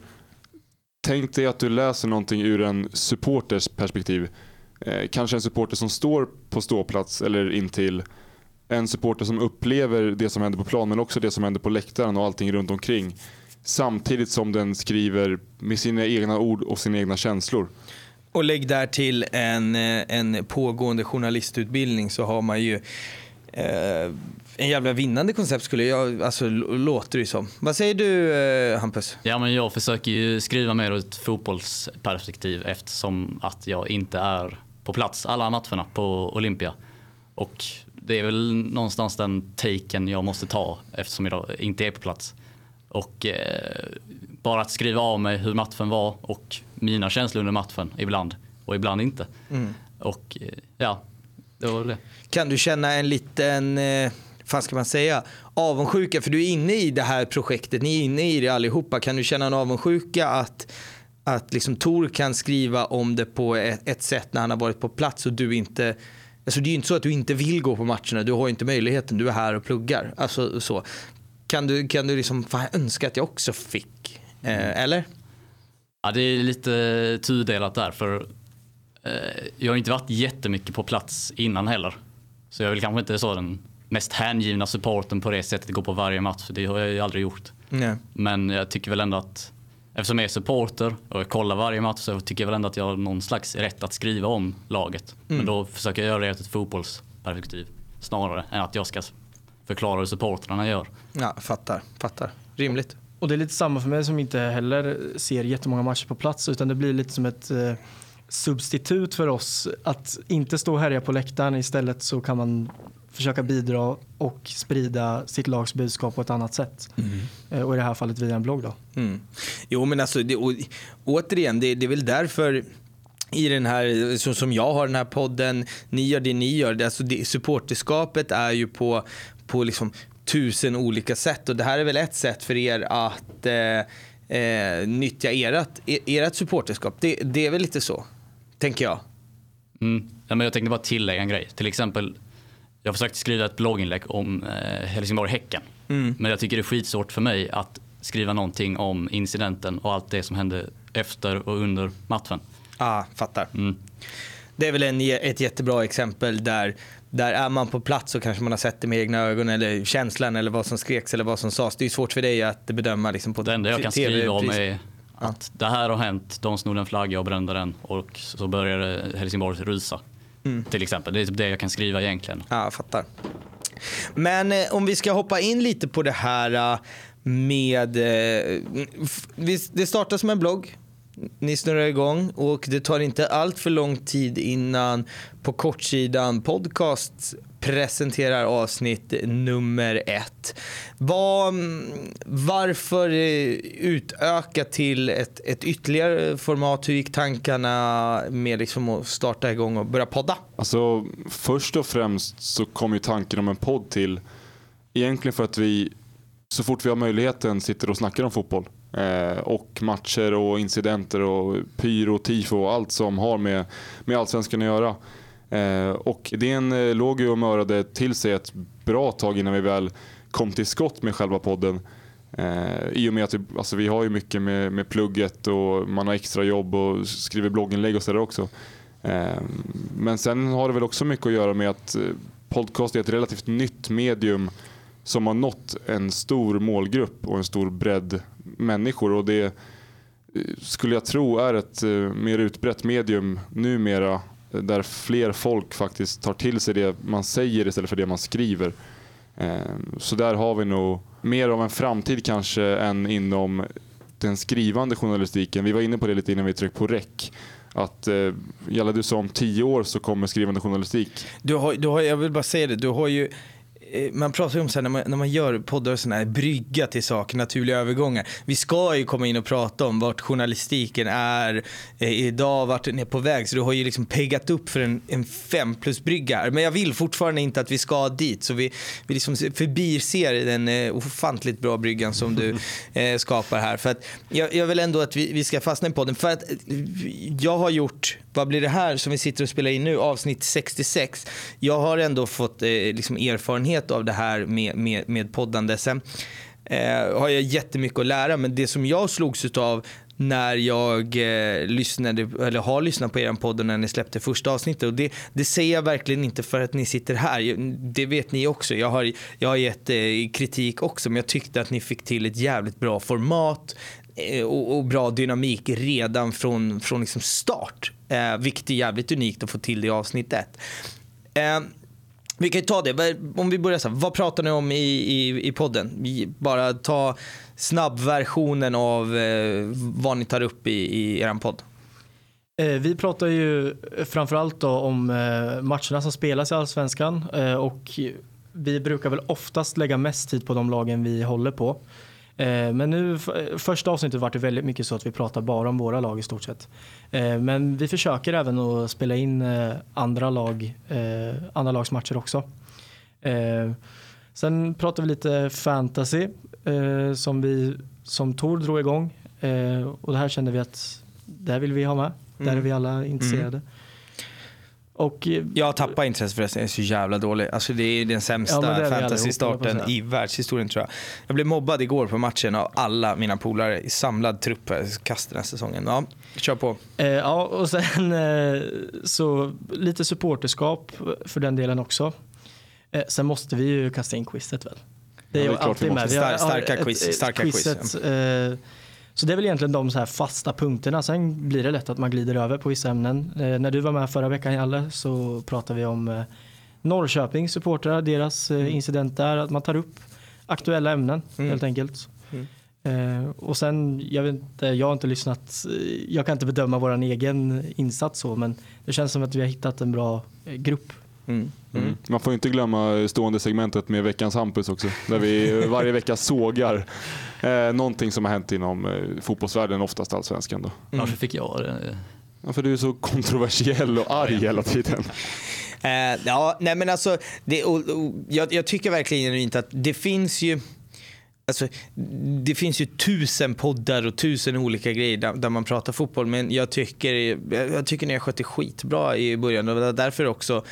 Tänk dig att du läser någonting ur en supporters perspektiv. Eh, kanske en supporter som står på ståplats eller intill. En supporter som upplever det som händer på plan men också det som händer på läktaren och allting runt omkring. Samtidigt som den skriver med sina egna ord och sina egna känslor. Och lägg där till en, eh, en pågående journalistutbildning så har man ju eh, en jävla vinnande koncept skulle jag, alltså låter det som. Vad säger du eh, Hampus? Ja men jag försöker ju skriva mer ur ett fotbollsperspektiv eftersom att jag inte är på plats alla matcherna på Olympia. Och det är väl någonstans den taken jag måste ta eftersom jag inte är på plats. Och eh, bara att skriva av mig hur matchen var och mina känslor under matchen ibland och ibland inte. Mm. Och eh, ja, det var det. Kan du känna en liten, eh, vad ska man säga, avundsjuka? För du är inne i det här projektet, ni är inne i det allihopa. Kan du känna en avundsjuka att att liksom Tor kan skriva om det på ett, ett, sätt när han har varit på plats och du inte Alltså det är ju inte så att du inte vill gå på matcherna, du har inte möjligheten, du är här och pluggar. Alltså så. Kan du, kan du liksom, fan jag önskar att jag också fick. Eh, eller? Ja, det är lite tudelat där för eh, jag har inte varit jättemycket på plats innan heller. Så jag är väl kanske inte så den mest hängivna supporten på det sättet, gå på varje match. Det har jag ju aldrig gjort. Nej. Men jag tycker väl ändå att eftersom jag är supporter och jag kollar varje match så tycker jag väl ändå att jag har någon slags rätt att skriva om laget. Mm. Men då försöker jag göra det ur ett fotbollsperspektiv snarare än att jag ska förklara hur supportrarna gör. Ja, fattar, fattar. Rimligt. Och det är lite samma för mig som inte heller ser jättemånga matcher på plats utan det blir lite som ett eh, substitut för oss att inte stå och härja på läktaren. Istället så kan man försöka bidra och sprida sitt lags budskap på ett annat sätt. Mm. Eh, och i det här fallet via en blogg. Då. Mm. Jo men alltså, det, och, återigen, det, det är väl därför i den här, så som jag har den här podden, ni gör det ni gör. Alltså det, supporterskapet är ju på, på liksom tusen olika sätt och det här är väl ett sätt för er att eh, eh, nyttja ert, ert supporterskap. Det, det, är väl lite så, tänker jag. Mm. Ja, men jag tänkte bara tillägga en grej. Till exempel, jag har försökt skriva ett blogginlägg om eh, Helsingborg-Häcken. Mm. Men jag tycker det är skitsvårt för mig att skriva någonting om incidenten och allt det som hände efter och under matchen. Ja, ah, fattar. Mm. Det är väl en, ett jättebra exempel där där är man på plats så kanske man har sett det med egna ögon eller känslan eller vad som skreks eller vad som sades. Det är svårt för dig att bedöma liksom på Det enda jag kan skriva om är att det här har hänt, de snodde en flagga och brände den och så började Helsingborg rusa. Mm. Till exempel. Det är typ det jag kan skriva egentligen. Ja, jag fattar. Men eh, om vi ska hoppa in lite på det här eh, med... Eh, det startar som en blogg. Ni snurrar igång och det tar inte allt för lång tid innan på kortsidan podcast presenterar avsnitt nummer ett. Var, mm, varför eh, utöka till ett, ett ytterligare format? Hur gick tankarna med liksom att starta igång och börja podda? Alltså, först och främst så kom ju tanken om en podd till egentligen för att vi så fort vi har möjligheten sitter och snackar om fotboll. Eh, och matcher och incidenter och pyro, tifo och allt som har med, med allsvenskan att göra. Eh, och idén eh, låg ju och mörade till sig ett bra tag innan vi väl kom till skott med själva podden. Eh, I och med att vi, alltså vi har ju mycket med, med plugget och man har extra jobb och skriver blogginlägg och sådär också. Eh, men sen har det väl också mycket att göra med att eh, podcast är ett relativt nytt medium som har nått en stor målgrupp och en stor bredd människor. Och det eh, skulle jag tro är ett eh, mer utbrett medium numera eh, där fler folk faktiskt tar till sig det man säger istället för det man skriver. Ehm, så där har vi nog mer av en framtid kanske än inom den skrivande journalistiken. Vi var inne på det lite innan vi tryckte på räck. Att eh, Jalla, du sa om tio år så kommer skrivande journalistik. Du har, du har, jag vill bara säga det, du har ju man pratar ju om så här, när, man, när man gör poddar och sådana här brygga till saker, naturliga övergångar. Vi ska ju komma in och prata om vart journalistiken är eh, idag, vart den är på väg. Så du har ju liksom peggat upp för en, en fem plus brygga här. Men jag vill fortfarande inte att vi ska dit. Så vi, vi liksom förbiser den eh, ofantligt bra bryggan som du eh, skapar här. För att jag, jag vill ändå att vi, vi ska fastna i podden. För att eh, jag har gjort vad blir det här som vi sitter och spelar in nu, avsnitt 66. Jag har ändå fått eh, liksom erfarenhet av det här med, med, med poddande. Sen eh, har jag jättemycket att lära, men det som jag slogs av när jag eh, lyssnade, eller har lyssnat på er podd när ni släppte första avsnittet. Och det, det säger jag verkligen inte för att ni sitter här. Det vet ni också. Jag har, jag har gett eh, kritik också, men jag tyckte att ni fick till ett jävligt bra format eh, och, och, bra dynamik redan från, från liksom start. Eh, vilket är jävligt unikt att få till det i avsnitt ett. Eh, vi kan ju ta det. Om vi börjar så här, vad pratar ni om i, i, i podden? Bara ta snabbversionen av eh, vad ni tar upp i, i er podd. Eh, vi pratar ju framförallt då om eh, matcherna som spelas i Allsvenskan eh, och vi brukar väl oftast lägga mest tid på de lagen vi håller på. Eh, men nu, första avsnittet var det väldigt mycket så att vi pratar bara om våra lag i stort sett. Eh, men vi försöker även att spela in eh, andra, lag, andra lags matcher också. Sen pratar vi lite fantasy som, vi, som Tor drog igång. Och det här kände vi att det vill vi ha med. Där är vi alla intresserade. Mm. Och, eh, jag tappar intresse för det, jag är så jävla dålig. Alltså det är den sämsta ja, fantasy-starten i världshistorien tror jag. Jag blev mobbad igår på matchen av alla mina polare i samlad trupp kast den här säsongen. Ja, kör på. Eh, ja, och sen eh, så lite supporterskap för den delen också. Eh, sen måste vi ju kasta in quizet väl. Det är, ja, det är alltid med. Star, starka quiz. Starka quizet, quiz. Eh, så det är väl egentligen de så här fasta punkterna. Sen blir det lätt att man glider över på vissa ämnen. Eh, när du var med förra veckan Jalle så pratade vi om eh, Norrköpings supportrar, deras eh, mm. incident där. Att man tar upp aktuella ämnen mm. helt enkelt. Mm. Eh, och sen, jag vet inte, jag har inte lyssnat, jag kan inte bedöma vår egen insats så men det känns som att vi har hittat en bra eh, grupp Mm. Mm. Man får inte glömma stående segmentet med veckans Hampus också. Där vi varje vecka sågar eh, någonting som har hänt inom eh, fotbollsvärlden, oftast allsvenskan. Då. Mm. Varför fick jag det? Ja, för du är så kontroversiell och arg hela tiden. Eh, ja, nej men alltså, det, och, och, jag, jag, tycker verkligen inte att det finns ju Alltså, det finns ju tusen poddar och tusen olika grejer där, där, man pratar fotboll men jag tycker, jag tycker ni har skött det skitbra i början och därför också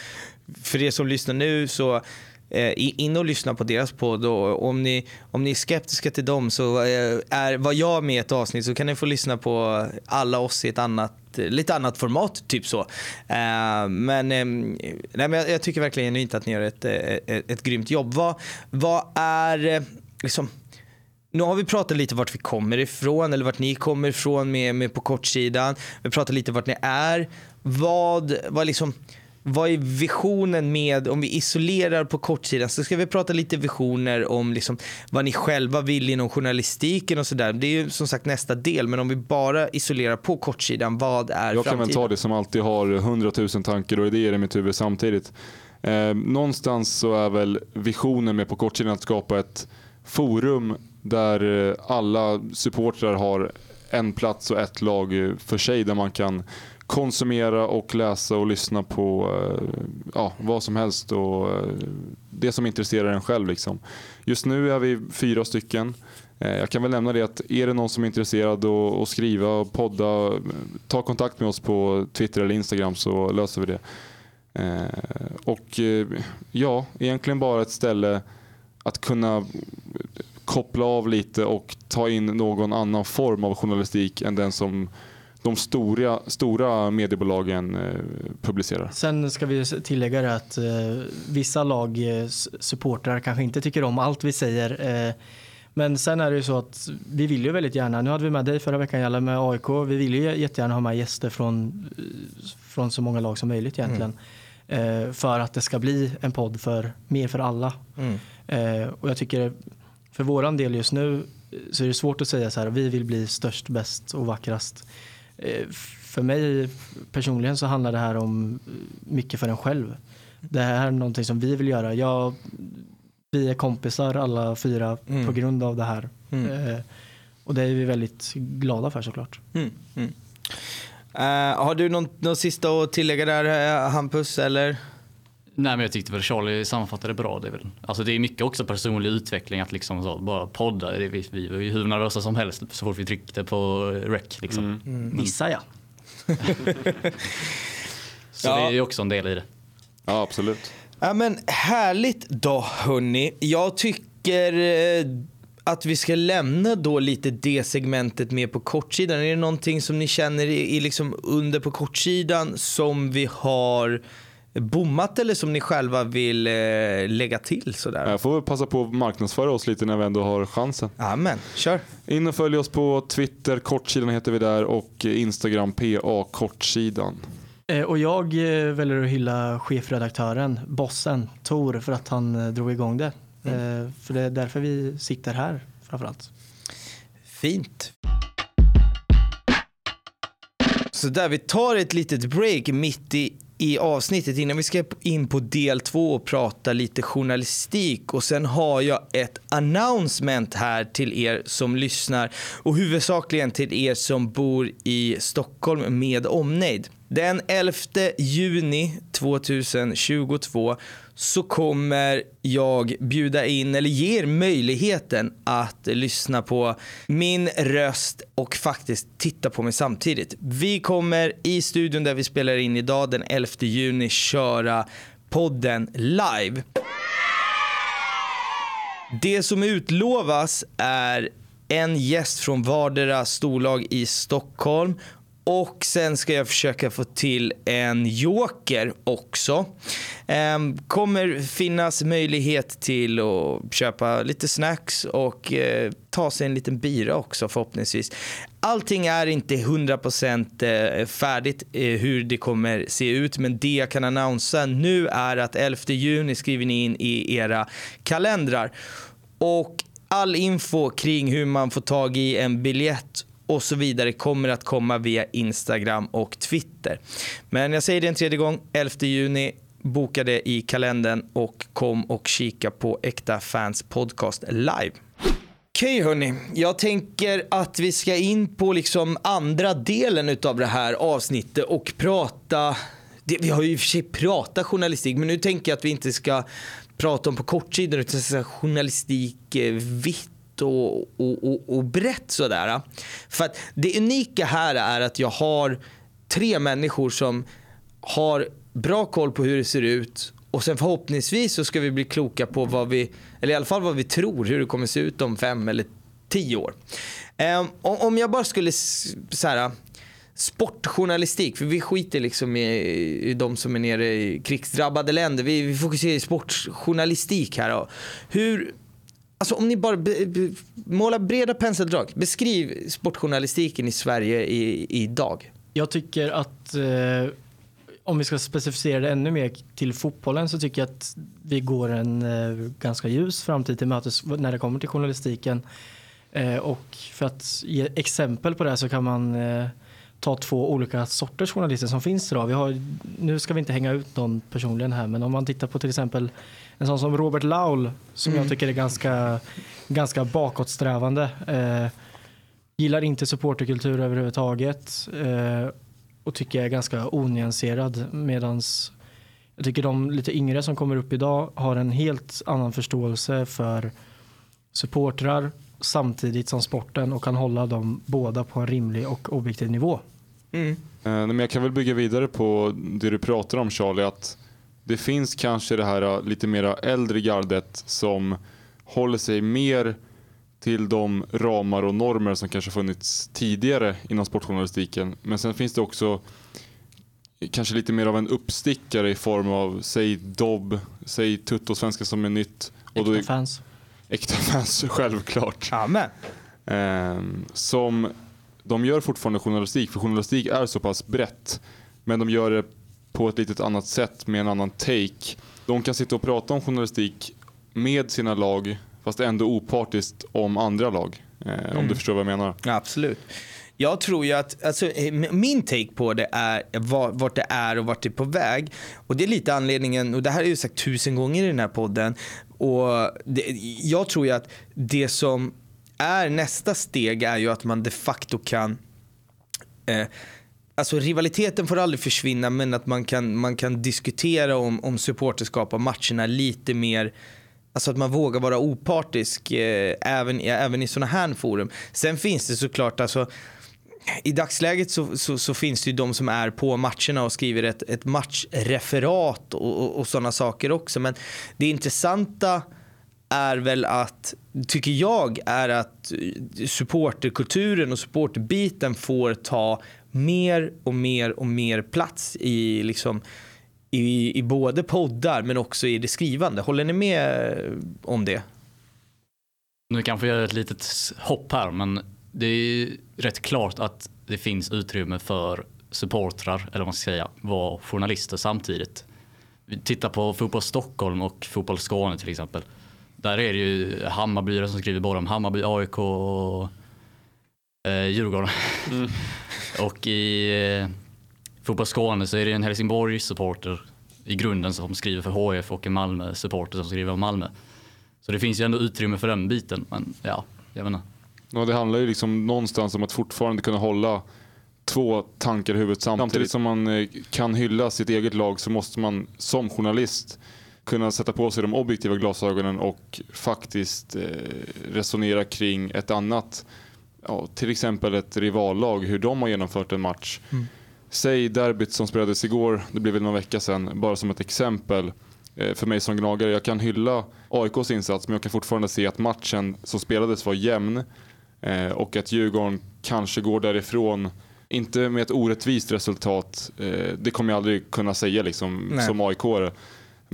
för er som lyssnar nu så eh, in och lyssna på deras podd. Och om, ni, om ni är skeptiska till dem så eh, är, var jag med i ett avsnitt så kan ni få lyssna på alla oss i ett annat lite annat format, typ så. Eh, men, eh, nej, men jag, jag, tycker verkligen inte att ni gör ett, ett, ett, ett grymt jobb. Vad, vad är, liksom, nu har vi pratat lite vart vi kommer ifrån eller vart ni kommer ifrån med, med på kortsidan. Vi pratar lite vart ni är. Vad, vad liksom vad är visionen med, om vi isolerar på kortsidan, så ska vi prata lite visioner om liksom vad ni själva vill inom journalistiken och sådär. Det är ju som sagt nästa del, men om vi bara isolerar på kortsidan, vad är Jag framtiden? kan väl ta det som alltid har hundratusen tankar och idéer i mitt huvud samtidigt. Eh, någonstans så är väl visionen med på kortsidan att skapa ett forum där eh, alla supportrar har en plats och ett lag för sig där man kan konsumera och läsa och lyssna på eh, ja, vad som helst och eh, det som intresserar en själv. Liksom. Just nu är vi fyra stycken. Eh, jag kan väl nämna det att är det någon som är intresserad att skriva och podda, eh, ta kontakt med oss på Twitter eller Instagram så löser vi det. Eh, och ja, egentligen bara ett ställe att kunna koppla av lite och ta in någon annan form av journalistik än den som de stora, stora mediebolagen eh, publicerar. Sen ska vi tillägga det att eh, vissa lag eh, supportrar kanske inte tycker om allt vi säger. Men sen är det ju så att vi vill ju väldigt gärna, nu hade vi med dig förra veckan Jalle med AIK, vi vill ju jättegärna ha med gäster från, från så många lag som möjligt egentligen. Mm. För att det ska bli en podd för mer för alla. Mm. Och jag tycker för våran del just nu så är det svårt att säga så här, vi vill bli störst, bäst och vackrast. Eh, för mig personligen så handlar det här om mycket för en själv. Det här är någonting som vi vill göra. Jag, vi är kompisar alla fyra mm. på grund av det här. Mm. Eh, och det är vi väldigt glada för såklart. Mm. Uh, har du något, något sista att tillägga där Hampus? Eller? Nej men jag tyckte väl Charlie sammanfattade det bra. Det är, väl, alltså det är mycket också personlig utveckling att liksom så, bara podda. Det, vi, vi var ju hur nervösa som helst så fort vi tryckte på rec. Liksom. Mm. Mm. Missar jag. så ja. det är också en del i det. Ja absolut. Ja men härligt då hörni. Jag tycker eh, att vi ska lämna då lite det segmentet med på kortsidan. Är det någonting som ni känner i, i liksom under på kortsidan som vi har bommat eller som ni själva vill eh, lägga till? Sådär? Jag får passa på att marknadsföra oss lite när vi ändå har chansen. Amen, kör. In och följ oss på Twitter, kortsidan heter vi där och Instagram PA kortsidan. Eh, och jag eh, väljer att hylla chefredaktören, bossen, Tor, för att han eh, drog igång det. Mm. För det är därför vi sitter här framförallt. Fint. Så där, vi tar ett litet break mitt i i avsnittet innan vi ska in på del två och prata lite journalistik och sen har jag ett announcement här till er som lyssnar och huvudsakligen till er som bor i Stockholm med omnejd. Den 11 juni 2022 så kommer jag bjuda in, eller ger möjligheten att lyssna på min röst och faktiskt titta på mig samtidigt. Vi kommer i studion där vi spelar in idag den 11 juni köra podden live. Det som utlovas är en gäst från vardera storlag i Stockholm och sen ska jag försöka få till en joker också. Ehm, kommer finnas möjlighet till att köpa lite snacks och eh, ta sig en liten bira också förhoppningsvis. Allting är inte 100% eh, färdigt eh, hur det kommer se ut men det jag kan annonsera nu är att 11 juni skriver ni in i era kalendrar. Och all info kring hur man får tag i en biljett och så vidare kommer att komma via Instagram och Twitter. Men jag säger det en tredje gång, 11 juni, boka det i kalendern och kom och kika på Äkta Fans Podcast live. Okej okay, hörni, jag tänker att vi ska in på liksom andra delen av det här avsnittet och prata det, vi har ju i och för sig pratat journalistik men nu tänker jag att vi inte ska prata om på kortsidan utan journalistik eh, vitt vitt och, och, och, och brett sådär. För att det unika här är att jag har tre människor som har bra koll på hur det ser ut och sen förhoppningsvis så ska vi bli kloka på vad vi, eller i alla fall vad vi tror hur det kommer se ut om fem eller tio år. Um, om jag bara skulle så här, sportjournalistik, för vi skiter liksom i, i de som är nere i krigsdrabbade länder. Vi, vi fokuserar i sportjournalistik här. Hur, alltså om ni bara be, be, målar breda penseldrag, beskriv sportjournalistiken i Sverige i, idag. Jag tycker att eh, om vi ska specificera det ännu mer till fotbollen så tycker jag att vi går en eh, ganska ljus framtid till mötes när det kommer till journalistiken. Eh, och för att ge exempel på det här så kan man eh, ta två olika sorters journalister som finns idag. Vi har, nu ska vi inte hänga ut någon personligen här, men om man tittar på till exempel en sån som Robert Laul som mm. jag tycker är ganska, ganska bakåtsträvande. Eh, gillar inte supporterkultur överhuvudtaget eh, och tycker jag är ganska onyanserad medans jag tycker de lite yngre som kommer upp idag har en helt annan förståelse för supportrar samtidigt som sporten och kan hålla dem båda på en rimlig och objektiv nivå. Mm. Eh, men jag kan väl bygga vidare på det du pratar om Charlie, att det finns kanske det här äh, lite mera äldre gardet som håller sig mer till de ramar och normer som kanske funnits tidigare inom sportjournalistiken. Men sen finns det också kanske lite mer av en uppstickare i form av, säg Dobb, säg Tutto Svenska som är nytt. Och äkta fans. Äkta fans, självklart. Amen. Eh, som de gör fortfarande journalistik, för journalistik är så pass brett. Men de gör det på ett litet annat sätt med en annan take. De kan sitta och prata om journalistik med sina lag fast ändå opartiskt om andra lag. Mm. Om du förstår vad jag menar. absolut. Jag tror ju att, alltså, eh, min take på det är vart det är och vart det är på väg. Och det är lite anledningen, och det här har jag sagt tusen gånger i den här podden. Och det, jag tror ju att det som är nästa steg är ju att man de facto kan eh, Alltså rivaliteten får aldrig försvinna men att man kan, man kan diskutera om, om supporterskap av matcherna lite mer Alltså att man vågar vara opartisk eh, även, även i sådana här forum. Sen finns det såklart, alltså, i dagsläget så, så, så, finns det ju de som är på matcherna och skriver ett, ett matchreferat och, och, och sådana saker också. Men det intressanta är väl att, tycker jag, är att eh, supporterkulturen och supporterbiten får ta mer och mer och mer plats i, liksom, i, i både poddar men också i det skrivande. Håller ni med om det? Nu kanske jag gör ett litet hopp här men det är rätt klart att det finns utrymme för supportrar, eller vad man ska säga, vara journalister samtidigt. Vi tittar på Fotboll Stockholm och Fotboll Skåne till exempel. Där är det ju Hammarbyare som skriver både om Hammarby, AIK och eh, Djurgården. Mm. och i eh, Fotboll Skåne så är det en Helsingborg-supporter i grunden som skriver för HF och en Malmö-supporter som skriver om Malmö. Så det finns ju ändå utrymme för den biten. Men ja, jag menar. Ja, det handlar ju liksom någonstans om att fortfarande kunna hålla två tankar i huvudet samtidigt. Samtidigt som man eh, kan hylla sitt eget lag så måste man som journalist kunna sätta på sig de objektiva glasögonen och faktiskt eh, resonera kring ett annat, ja, till exempel ett rivallag, hur de har genomfört en match. Mm. Säg derbyt som spelades igår, det blev väl någon vecka sedan, bara som ett exempel eh, för mig som gnagare. Jag kan hylla AIKs insats men jag kan fortfarande se att matchen som spelades var jämn eh, och att Djurgården kanske går därifrån inte med ett orättvist resultat, det kommer jag aldrig kunna säga liksom, som aik -are.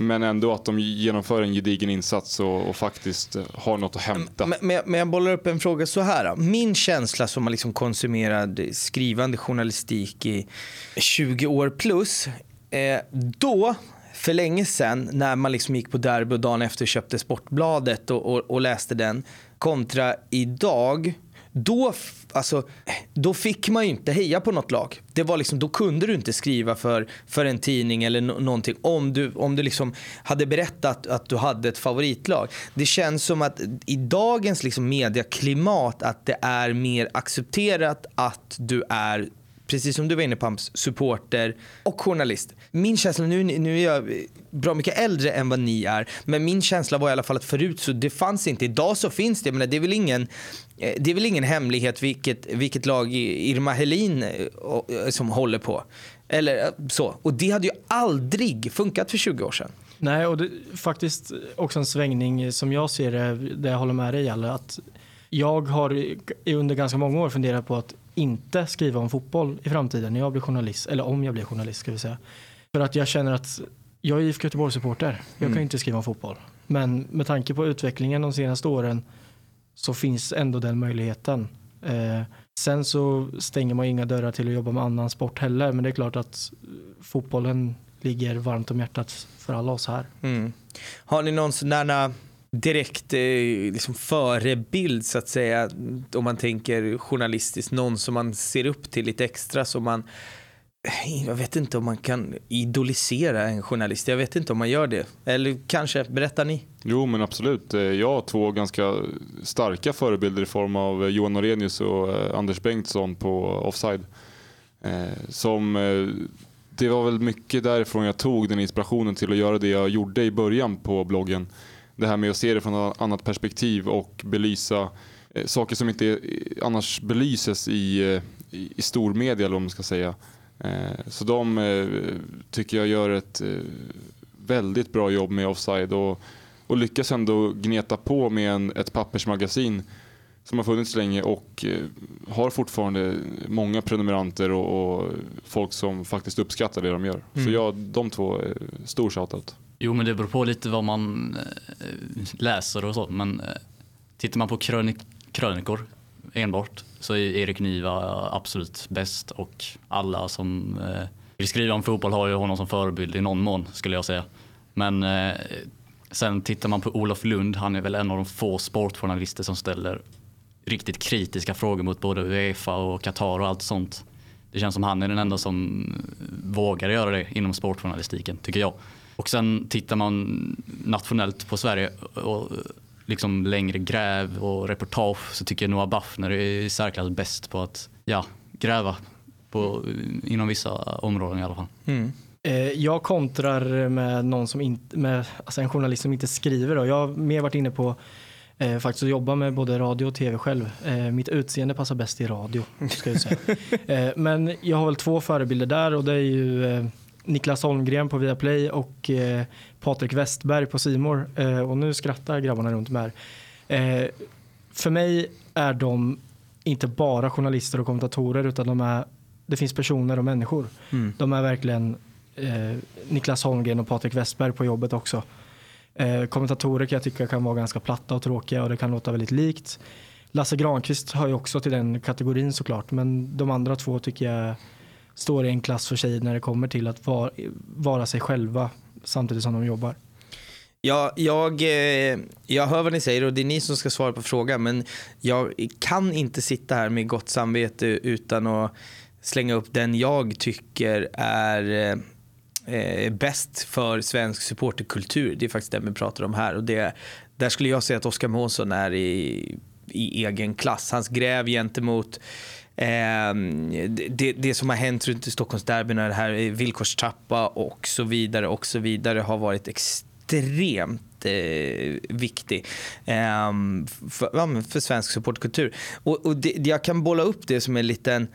Men ändå att de genomför en gedigen insats och, och faktiskt eh, har något att hämta. Men, men, men, jag bollar upp en fråga så här. Min känsla som har liksom konsumerat skrivande journalistik i 20 år plus. Eh, då, för länge sedan, när man liksom gick på derby och dagen efter köpte Sportbladet och, och, och läste den. Kontra idag då, alltså, då fick man ju inte heja på något lag. Det var liksom, då kunde du inte skriva för, för en tidning eller no någonting om du, om du liksom hade berättat att du hade ett favoritlag. Det känns som att i dagens liksom mediaklimat att det är mer accepterat att du är precis som du var inne på Amps, supporter och journalist. Min känsla, nu, nu är jag bra mycket äldre än vad ni är, men min känsla var i alla fall att förut så det fanns inte. Idag så finns det, men det är väl ingen, eh, det är väl ingen hemlighet vilket, vilket lag Irma Helin eh, eh, som håller på. Eller så. Och det hade ju aldrig funkat för 20 år sedan. Nej, och det, faktiskt också en svängning som jag ser det, där jag håller med dig Jalle, att jag har under ganska många år funderat på att inte skriva om fotboll i framtiden när jag blir journalist, eller om jag blir journalist ska vi säga. För att jag känner att jag är IFK Göteborg-supporter, jag Mm. kan inte skriva om fotboll. Men med tanke på utvecklingen de senaste åren så finns ändå den möjligheten. Eh, sen så stänger man inga dörrar till att jobba med annan sport heller, men det är klart att fotbollen ligger varmt om hjärtat för alla oss här. Mm. Har ni någon sån där direkt eh, liksom förebild så att säga om man tänker journalistiskt, någon som man ser upp till lite extra som man eh, jag vet inte om man kan idolisera en journalist. Jag vet inte om man gör det. Eller kanske, berättar ni? Jo men absolut. Eh, jag har två ganska starka förebilder i form av eh, Johan Norenius och Anders Bengtsson på Offside. Som, det var väl mycket därifrån jag tog den inspirationen till att göra det jag gjorde i början på bloggen. Det här med att se det från ett annat perspektiv och belysa eh, saker som inte annars belyses i, eh, i, i stormedia eller vad man ska säga. Eh, Så de eh, tycker jag gör ett eh, väldigt bra jobb med offside och, och lyckas ändå gneta på med en, ett pappersmagasin som har funnits länge och eh, har fortfarande många prenumeranter och, och folk som faktiskt uppskattar det de gör. Så Mm. ja, de två, är stor shoutout. Jo, men det beror på lite vad man eh, läser och så. Men eh, tittar man på krönik krönikor enbart så är Erik Niva absolut bäst och alla som eh, vill skriva om fotboll har ju honom som förebild i någon mån skulle jag säga. Men eh, sen tittar man på Olof Lund, han är väl en av de få sportjournalister som ställer riktigt kritiska frågor mot både Uefa och Qatar och allt sånt. Det känns som han är den enda som vågar göra det inom sportjournalistiken, tycker jag. Och sen tittar man nationellt på Sverige och liksom längre gräv och reportage så tycker jag Noah Baffner är i särklass bäst på att ja, gräva på, inom vissa områden i alla fall. Mm. Eh, jag kontrar med någon som in, med, alltså en journalist som inte skriver. Då. Jag har mer varit inne på eh, faktiskt att jobba med både radio och tv själv. Eh, mitt utseende passar bäst i radio. Ska jag säga. eh, men jag har väl två förebilder där och det är ju eh, Niklas Holmgren på Viaplay och eh, Patrik Westberg på Simor. Eh, och nu skrattar grabbarna runt mig här. För mig är de inte bara journalister och kommentatorer utan de är, det finns personer och människor. Mm. De är verkligen Niklas Holmgren och Patrik Westberg på jobbet också. Eh, kommentatorer kan jag tycka kan vara ganska platta och tråkiga och det kan låta väldigt likt. Lasse Granqvist hör ju också till den kategorin såklart men de andra två tycker jag står i en klass för sig när det kommer till att var, vara sig själva samtidigt som de jobbar. Ja, jag, eh, jag hör vad ni säger och det är ni som ska svara på frågan men jag kan inte sitta här med gott samvete utan att slänga upp den jag tycker är eh, eh, bäst för svensk supporterkultur. Det är faktiskt det vi pratar om här och det, där skulle jag säga att Oskar Månsson är i, i egen klass. Hans gräv gentemot Eh, det, det som har hänt runt i Stockholmsderbyna, det här villkorstrappa och så vidare och så vidare har varit extremt eh, viktig eh, för, för svensk supportkultur. Och, och det, jag kan bolla upp det som en liten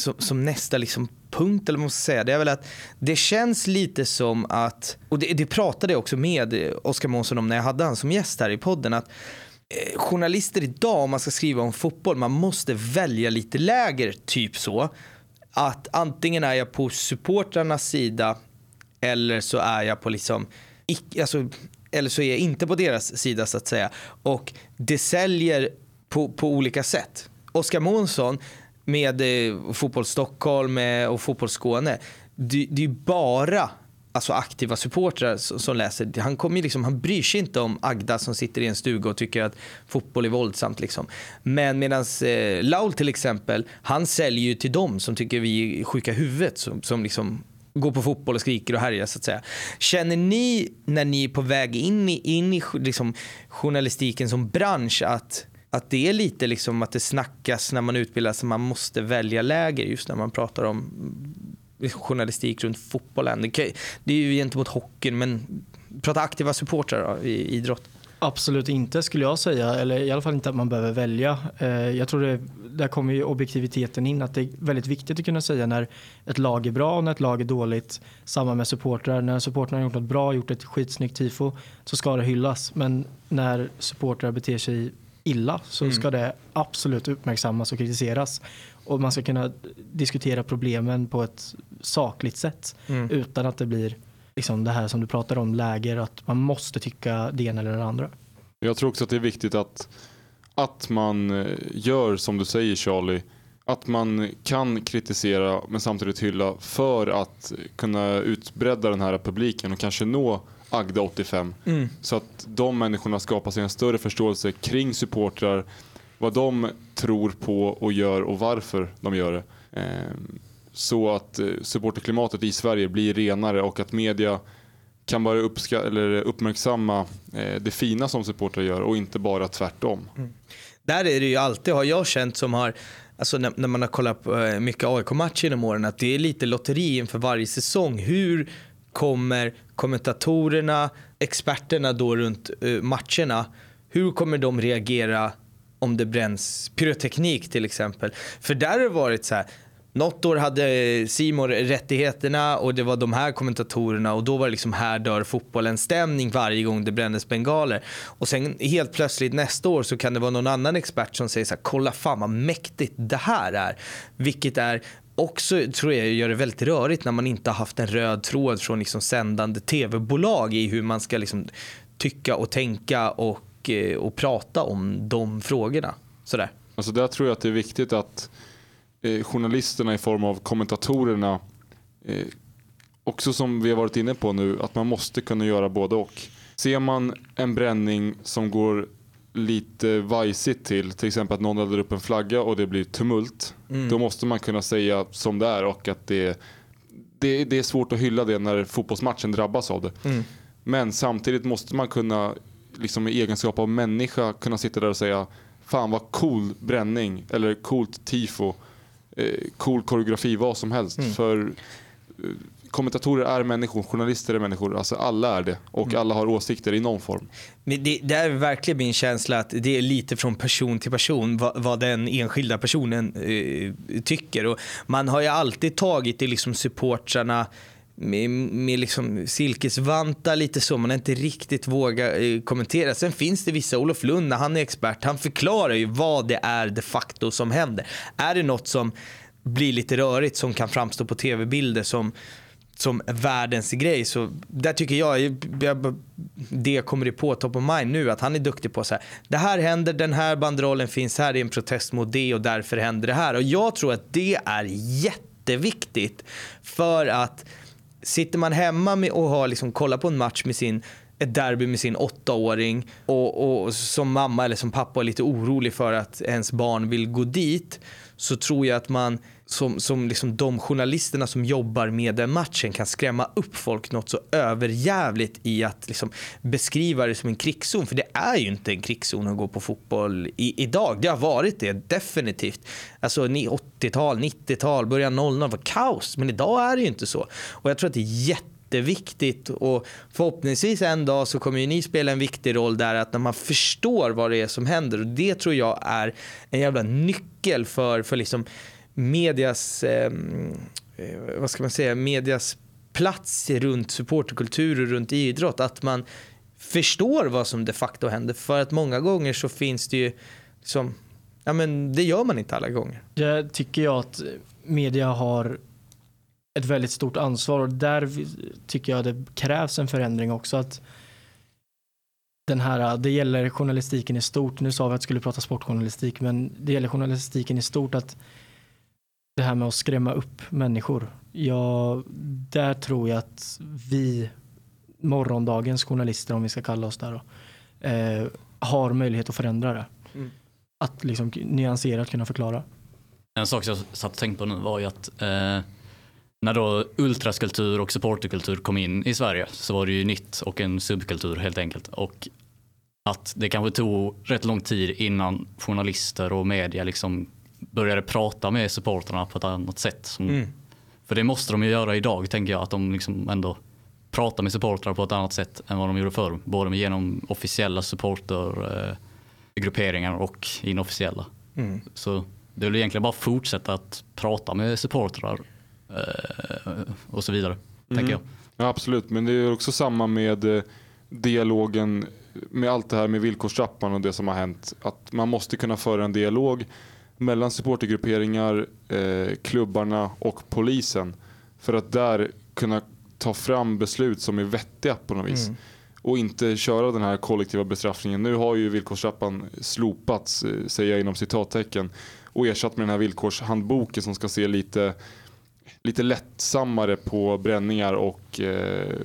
som, som nästa liksom punkt, eller vad man ska säga, det är väl att det känns lite som att, och det, det pratade jag också med Oskar Månsson om när jag hade han som gäst här i podden, att eh, journalister idag, om man ska skriva om fotboll, man måste välja lite läger, typ så. Att antingen är jag på supportrarnas sida eller så är jag på liksom, alltså, eller så är jag inte på deras sida så att säga. Och det säljer på, på olika sätt. Oskar Månsson med eh, Fotboll Stockholm eh, och Fotboll Skåne, det, det är ju bara alltså aktiva supportrar som, som läser. Han, kommer liksom, han bryr sig inte om Agda som sitter i en stuga och tycker att fotboll är våldsamt. Liksom. Men medan eh, Laul till exempel, han säljer ju till dem som tycker vi är sjuka i huvudet. Som, som liksom går på fotboll och skriker och härjar så att säga. Känner ni när ni är på väg in i, in i liksom, journalistiken som bransch att att det är lite liksom att det snackas när man utbildar sig, man måste välja läger just när man pratar om journalistik runt fotbollen. Det, är ju gentemot hockeyn, men prata aktiva supportrar i idrott. Absolut inte skulle jag säga, eller i alla fall inte att man behöver välja. Eh, jag tror det, där kommer ju objektiviteten in, att det är väldigt viktigt att kunna säga när ett lag är bra och när ett lag är dåligt. Samma med supportrar, när supportrarna har gjort något bra, gjort ett skitsnyggt tifo, så ska det hyllas. Men när supportrar beter sig illa så mm. ska det absolut uppmärksammas och kritiseras. Och man ska kunna diskutera problemen på ett sakligt sätt mm. utan att det blir liksom det här som du pratar om, läger, att man måste tycka det ena eller det andra. Jag tror också att det är viktigt att, att man eh, gör som du säger Charlie, att man kan kritisera men samtidigt hylla för att kunna utbredda den här publiken och kanske nå Agda 85. Mm. Så att de människorna skapar sig en större förståelse kring supportrar, vad de tror på och gör och varför de gör det. Ehm, så att eh, supporterklimatet i Sverige blir renare och att media kan bara uppska eller uppmärksamma eh, det fina som supportrar gör och inte bara tvärtom. Mm. Där är det ju alltid, har jag känt som har Alltså när, när man har kollat på eh, mycket AIK-matcher genom åren, att det är lite lotteri inför varje säsong. Hur kommer kommentatorerna, experterna då runt eh, matcherna, hur kommer de reagera om det bränns pyroteknik till exempel? För där har det varit så här, något år hade Simor rättigheterna och det var de här kommentatorerna och då var det liksom här dör fotbollen stämning varje gång det brändes bengaler. Och sen helt plötsligt nästa år så kan det vara någon annan expert som säger så här, kolla fan vad mäktigt det här är. Vilket är också tror jag gör det väldigt rörigt när man inte har haft en röd tråd från liksom sändande tv-bolag i hur man ska liksom tycka och tänka och, eh, och prata om de frågorna. Sådär. Alltså där tror jag att det är viktigt att eh, journalisterna i form av kommentatorerna eh, också som vi har varit inne på nu att man måste kunna göra både och. Ser man en bränning som går lite vajsigt till, till exempel att någon eldar upp en flagga och det blir tumult. Mm. Då måste man kunna säga som det är och att det, det, det är svårt att hylla det när fotbollsmatchen drabbas av det. Mm. Men samtidigt måste man kunna, liksom i egenskap av människa, kunna sitta där och säga Fan vad cool bränning eller coolt tifo Eh, cool koreografi, vad som helst. Mm. För eh, kommentatorer är människor, journalister är människor, alltså alla är det. Och mm. alla har åsikter i någon form. Men det, det, är verkligen min känsla att det är lite från person till person vad, vad den enskilda personen eh, tycker. Och man har ju alltid tagit det liksom supportrarna med, med liksom silkesvantar lite så. Man har inte riktigt vågat eh, kommentera. Sen finns det vissa, Olof Lund när han är expert, han förklarar ju vad det är de facto som händer. Är det något som blir lite rörigt som kan framstå på tv-bilder som som världens grej. Så där tycker jag, jag det kommer det på top of mind nu, att han är duktig på så här. Det här händer, den här banderollen finns här, det är en protest mot det och därför händer det här. Och jag tror att det är jätteviktigt för att sitter man hemma med och har liksom kollat på en match med sin ett derby med sin åttaåring och, och som mamma eller som pappa är lite orolig för att ens barn vill gå dit så tror jag att man som, som liksom de journalisterna som jobbar med den matchen kan skrämma upp folk något så överjävligt i att liksom beskriva det som en krigszon. För det är ju inte en krigszon att gå på fotboll i, idag. Det har varit det definitivt. Alltså 80-tal, 90-tal, början 00 var kaos. Men idag är det ju inte så. Och jag tror att det är jätte jätteviktigt och förhoppningsvis en dag så kommer ju ni spela en viktig roll där att när man förstår vad det är som händer och det tror jag är en jävla nyckel för, för liksom medias, ehm, eh, vad ska man säga, medias plats runt supporterkultur och runt idrott. Att man förstår vad som de facto händer. För att många gånger så finns det ju, liksom, ja men det gör man inte alla gånger. Det tycker jag att media har ett väldigt stort ansvar och där tycker jag det krävs en förändring också. att den här, det gäller journalistiken i stort. Nu sa vi att vi skulle prata sportjournalistik men det gäller journalistiken i stort att det här med att skrämma upp människor. Ja, där tror jag att vi, morgondagens journalister om vi ska kalla oss där då, eh, har möjlighet att förändra det. Mm. Att liksom nyanserat kunna förklara. En sak jag satt och tänkte på nu var ju att eh, när då ultraskulptur och supporterkultur kom in i Sverige så var det ju nytt och en subkultur helt enkelt. Och att det kanske tog rätt lång tid innan journalister och media liksom började prata med supporterna på ett annat sätt. Som, mm. För det måste de ju göra idag tänker jag, att de liksom ändå prata med supportrar på ett annat sätt än vad de gjorde förr. Både genom officiella supportergrupperingar och inofficiella. Mm. Så det är väl egentligen bara fortsätta att prata med supportrar eh, och så vidare, tänker jag. Ja, absolut, men det är också samma med eh, dialogen med allt det här med villkorstrappan och det som har hänt. Att man måste kunna föra en dialog mellan supportergrupperingar, eh, klubbarna och polisen. För att där kunna ta fram beslut som är vettiga på något vis. Och inte köra den här kollektiva bestraffningen. Nu har ju villkorstrappan slopats, eh, säger jag inom citattecken. Och ersatt med den här villkorshandboken som ska se lite, lite lättsammare på bränningar och eh,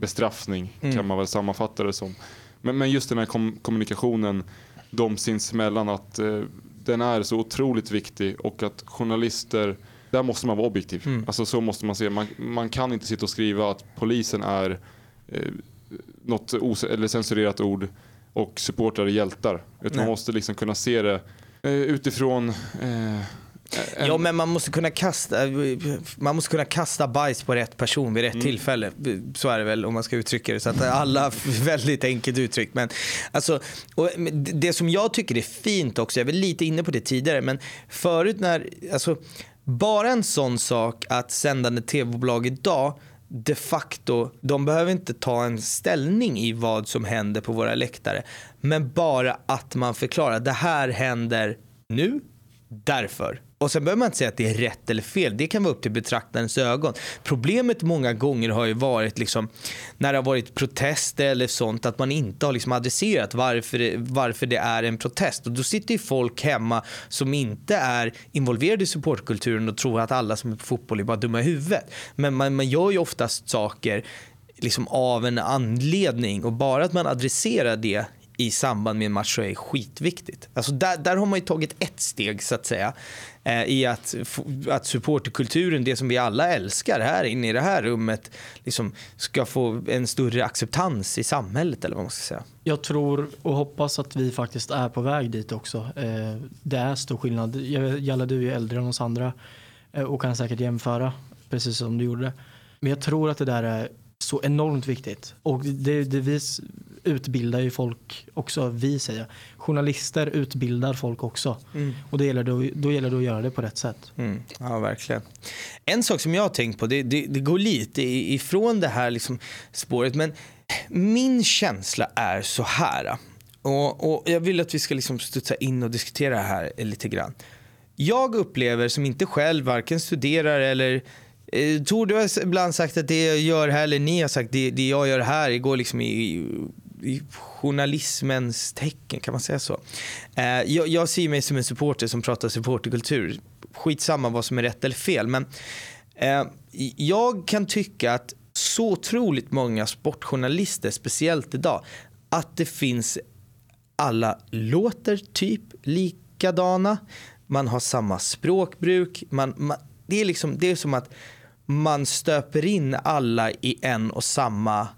bestraffning Mm. kan man väl sammanfatta det som. Men, men just den här kom, kommunikationen de sinsemellan att eh, den är så otroligt viktig och att journalister, där måste man vara objektiv. Mm. Alltså så måste man se. Man, man kan inte sitta och skriva att polisen är eh, något eller censurerat ord och supportrar är hjältar. Utan man måste liksom kunna se det eh, utifrån eh, en, Ja, men man måste kunna kasta, man måste kunna kasta bajs på rätt person vid rätt Mm. tillfälle. Så är det väl om man ska uttrycka det. Så att alla, väldigt enkelt uttryckt. Men alltså, och det som jag tycker är fint också, jag var lite inne på det tidigare, men förut när, alltså, bara en sån sak att sändande tv-bolag idag de facto, de behöver inte ta en ställning i vad som händer på våra läktare. Men bara att man förklarar, det här händer nu, därför. Och sen behöver man inte säga att det är rätt eller fel. Det kan vara upp till betraktarens ögon. Problemet många gånger har ju varit liksom, när det har varit protester eller sånt att man inte har liksom adresserat varför det, varför det är en protest. Och då sitter ju folk hemma som inte är involverade i supportkulturen och tror att alla som är på fotboll är bara dumma i huvudet. Men man, man gör ju oftast saker liksom av en anledning och bara att man adresserar det i samband med en match så är skitviktigt. Alltså där, där har man ju tagit ett steg så att säga eh, i att, att supporterkulturen, det som vi alla älskar här inne i det här rummet, liksom ska få en större acceptans i samhället eller vad man ska säga. Jag tror och hoppas att vi faktiskt är på väg dit också. Eh, Det är stor skillnad. Jalla, du är äldre än oss andra eh, och kan säkert jämföra precis som du gjorde. Men jag tror att det där är så enormt viktigt. Och det, det vi utbildar ju folk också, vi säger. Journalister utbildar folk också. Och det gäller då, då gäller det att göra det på rätt sätt. Mm, ja, verkligen. En sak som jag har tänkt på, det, det, det går lite ifrån det här liksom spåret, men min känsla är så här. Och, och Jag vill att vi ska liksom studsa in och diskutera det här lite grann. Jag upplever som inte själv varken studerar eller Eh, Tor, du har ibland sagt att det jag gör här, eller ni har sagt det, det jag gör här, det går liksom i, i, journalismens tecken, kan man säga så? Eh, jag, jag ser mig som en supporter som pratar supporterkultur. Skitsamma vad som är rätt eller fel, men eh, jag kan tycka att så otroligt många sportjournalister, speciellt idag, att det finns alla låter typ likadana. Man har samma språkbruk. Man, man, det, är liksom, det är som att man stöper in alla i en och samma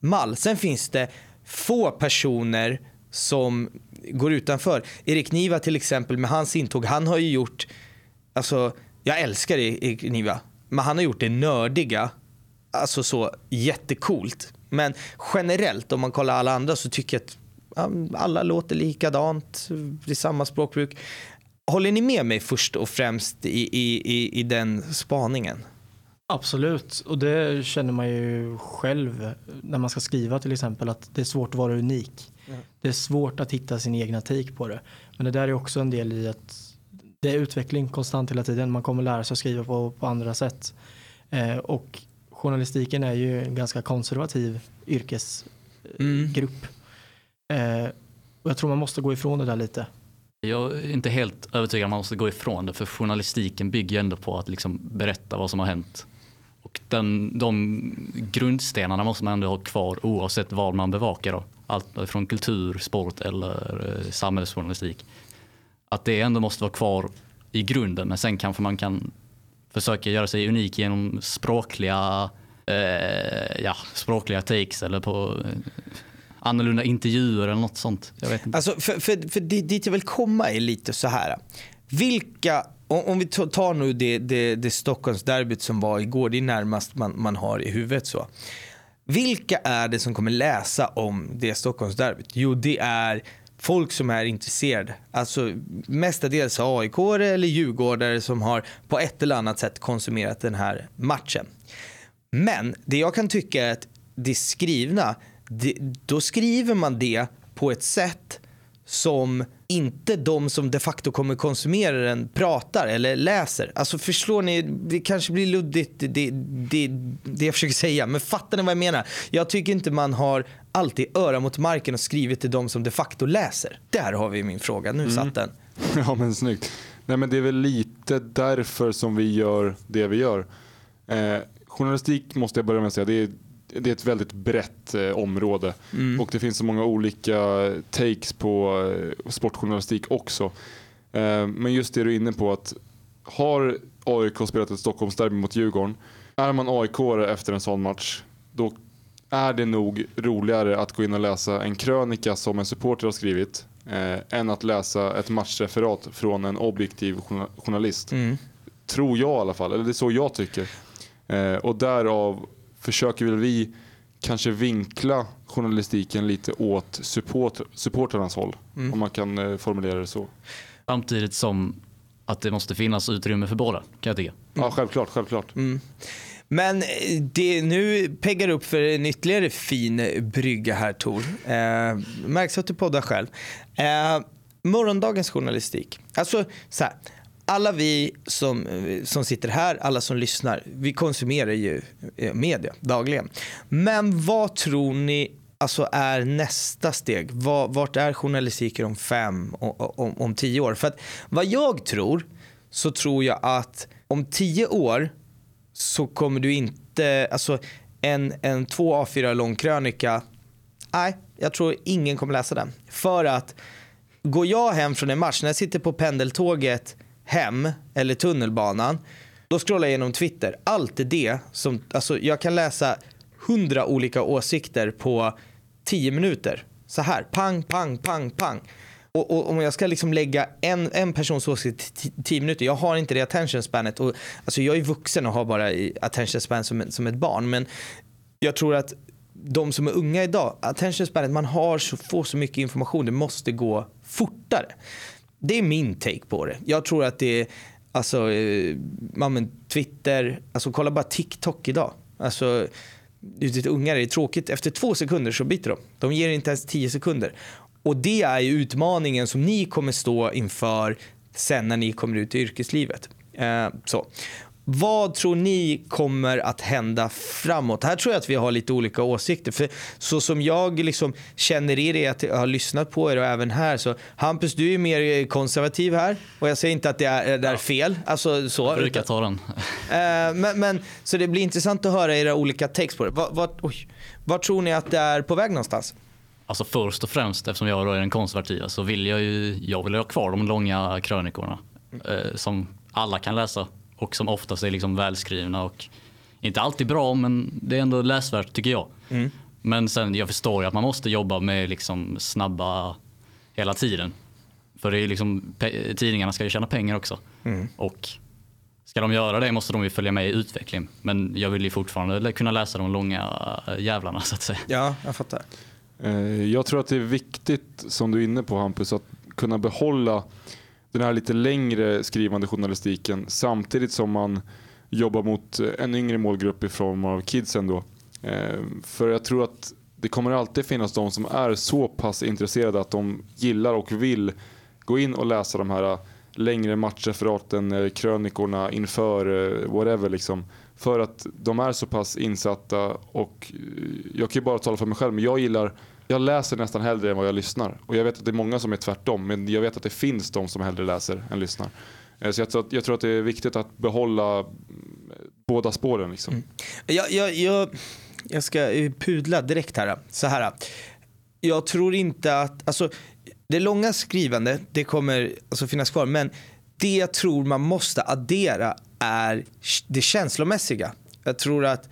mall. Sen finns det få personer som går utanför. Erik Niva till exempel med hans intåg, han har ju gjort, alltså jag älskar Erik Niva, men han har gjort det nördiga, alltså så jättecoolt. Men generellt om man kollar alla andra så tycker jag att alla låter likadant, det är samma språkbruk. Håller ni med mig först och främst i, i, i, i den spaningen? Absolut, och det känner man ju själv när man ska skriva till exempel att det är svårt att vara unik. Det är svårt att hitta sin egna take på det. Men det där är också en del i att det är utveckling konstant hela tiden. Man kommer lära sig att skriva på, på andra sätt. Eh, och journalistiken är ju en ganska konservativ yrkesgrupp. Eh, och jag tror man måste gå ifrån det där lite. Jag är inte helt övertygad om man måste gå ifrån det för journalistiken bygger ju ändå på att liksom berätta vad som har hänt. Och den, de grundstenarna måste man ändå ha kvar oavsett vad man bevakar. Då. Allt från kultur, sport eller eh, samhällsjournalistik. Att det ändå måste vara kvar i grunden men sen kanske man kan försöka göra sig unik genom språkliga, eh, ja, språkliga takes eller på eh, annorlunda intervjuer eller något sånt. Jag vet inte. Alltså, för, för, för dit dit jag vill komma är lite så här. Vilka om, vi tar nu det, det, det Stockholmsderbyt som var igår, det är närmast man, man har i huvudet så. Vilka är det som kommer läsa om det Stockholmsderbyt? Jo, det är folk som är intresserade. Alltså mestadels AIK eller Djurgårdare som har på ett eller annat sätt konsumerat den här matchen. Men det jag kan tycka är att det skrivna, det, då skriver man det på ett sätt som inte de som de facto kommer konsumera den pratar eller läser. Alltså förstår ni, det kanske blir luddigt det, det, det jag försöker säga, men fattar ni vad jag menar? Jag tycker inte man har alltid öra mot marken och skrivit till de som de facto läser. Där har vi min fråga, nu mm. satt den. Ja men snyggt. Nej men det är väl lite därför som vi gör det vi gör. Eh, journalistik måste jag börja med att säga, det är det är ett väldigt brett eh, område mm. och det finns så många olika takes på eh, sportjournalistik också. Eh, men just det du är inne på att har AIK spelat ett Stockholmsderby mot Djurgården, är man AIK efter en sån match, då är det nog roligare att gå in och läsa en krönika som en supporter har skrivit eh, än att läsa ett matchreferat från en objektiv journalist. Mm. Tror jag i alla fall, eller det är så jag tycker. Eh, och därav försöker väl vi kanske vinkla journalistiken lite åt support, supporternas håll. Mm. Om man kan eh, formulera det så. Samtidigt som att det måste finnas utrymme för båda kan jag tycka. Mm. Ja självklart, självklart. Mm. Men eh, det nu peggar upp för en ytterligare fin brygga här Tor. Eh, märks att du poddar själv. Eh, morgondagens journalistik. Alltså så här, alla vi som, som sitter här, alla som lyssnar, vi konsumerar ju eh, media dagligen. Men vad tror ni alltså är nästa steg? Vart är journalistiken om fem, om, om tio år? För att vad jag tror, så tror jag att om tio år så kommer du inte, alltså en, en två A4 lång krönika, nej, jag tror ingen kommer läsa den. För att går jag hem från en match, när jag sitter på pendeltåget hem eller tunnelbanan, då scrollar jag igenom Twitter. Allt är det som, alltså jag kan läsa hundra olika åsikter på tio minuter. Så här, pang, pang, pang, pang. Och, och om jag ska liksom lägga en, en persons åsikt i tio minuter, jag har inte det attention spanet. Och, alltså jag är vuxen och har bara attention span som, som ett barn. Men jag tror att de som är unga idag, attention spanet, man har så, får så mycket information, det måste gå fortare. Det är min take på det. Jag tror att det är, alltså, eh, Twitter, alltså kolla bara TikTok idag. Alltså, ute ungar är det tråkigt. Efter två sekunder så byter de. De ger inte ens tio sekunder. Och det är ju utmaningen som ni kommer stå inför sen när ni kommer ut i yrkeslivet. Eh, så. Vad tror ni kommer att hända framåt? Här tror jag att vi har lite olika åsikter. För så som jag liksom känner er, är att jag har lyssnat på er och även här. Så Hampus, du är mer konservativ här. Och jag säger inte att det är, det är fel. Alltså, så, jag brukar ta den. Eh, men, men, så det blir intressant att höra era olika takes på det. Vart, vart, oj, vart tror ni att det är på väg någonstans? Alltså först och främst, eftersom jag är den konservativa, så vill jag ju jag vill ha kvar de långa krönikorna. Eh, som alla kan läsa och som oftast är liksom välskrivna och inte alltid bra men det är ändå läsvärt tycker jag. Mm. Men sen jag förstår ju att man måste jobba med liksom snabba hela tiden. För det är liksom, tidningarna ska ju tjäna pengar också. Mm. Och ska de göra det måste de ju följa med i utvecklingen. Men jag vill ju fortfarande kunna läsa de långa jävlarna så att säga. Ja, jag fattar. Eh, jag tror att det är viktigt som du är inne på Hampus att kunna behålla den här lite längre skrivande journalistiken samtidigt som man jobbar mot eh, en yngre målgrupp i form av kidsen då. Eh, för jag tror att det kommer alltid finnas de som är så pass intresserade att de gillar och vill gå in och läsa de här eh, längre matchreferaten, krönikorna inför whatever liksom. För att de är så pass insatta och jag kan ju bara tala för mig själv men jag gillar jag läser nästan hellre än vad jag lyssnar. Och jag vet att det är många som är tvärtom. Men jag vet att det finns de som hellre läser än lyssnar. Eh, så jag tror, att, jag tror att det är viktigt att behålla eh, båda spåren. Liksom. Mm. Jag, jag, jag, jag ska eh, pudla direkt här. Så här. Jag tror inte att, alltså det långa skrivandet det kommer alltså finnas kvar. Men det jag tror man måste addera är det känslomässiga. Jag tror att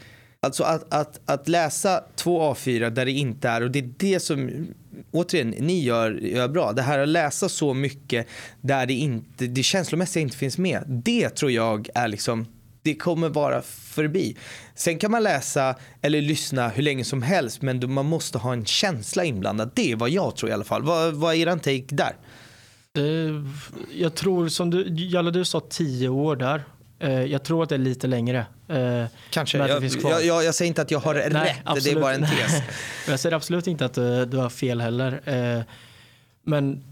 Alltså att, att, att läsa två A4 där det inte är, och det är det som återigen, ni gör, gör bra. Det här att läsa så mycket där det, inte, det känslomässiga inte finns med. Det tror jag är liksom det kommer vara förbi. Sen kan man läsa eller lyssna hur länge som helst men man måste ha en känsla inblandad. Det är vad jag tror i alla fall. Vad, vad är er take där? Eh, jag tror som du, Jalla du sa tio år där. Eh, jag tror att det är lite längre. Eh, Kanske. Jag, jag, jag, jag, säger inte att jag har rätt, absolut. det är bara en tes. jag säger absolut inte att du har fel heller. Men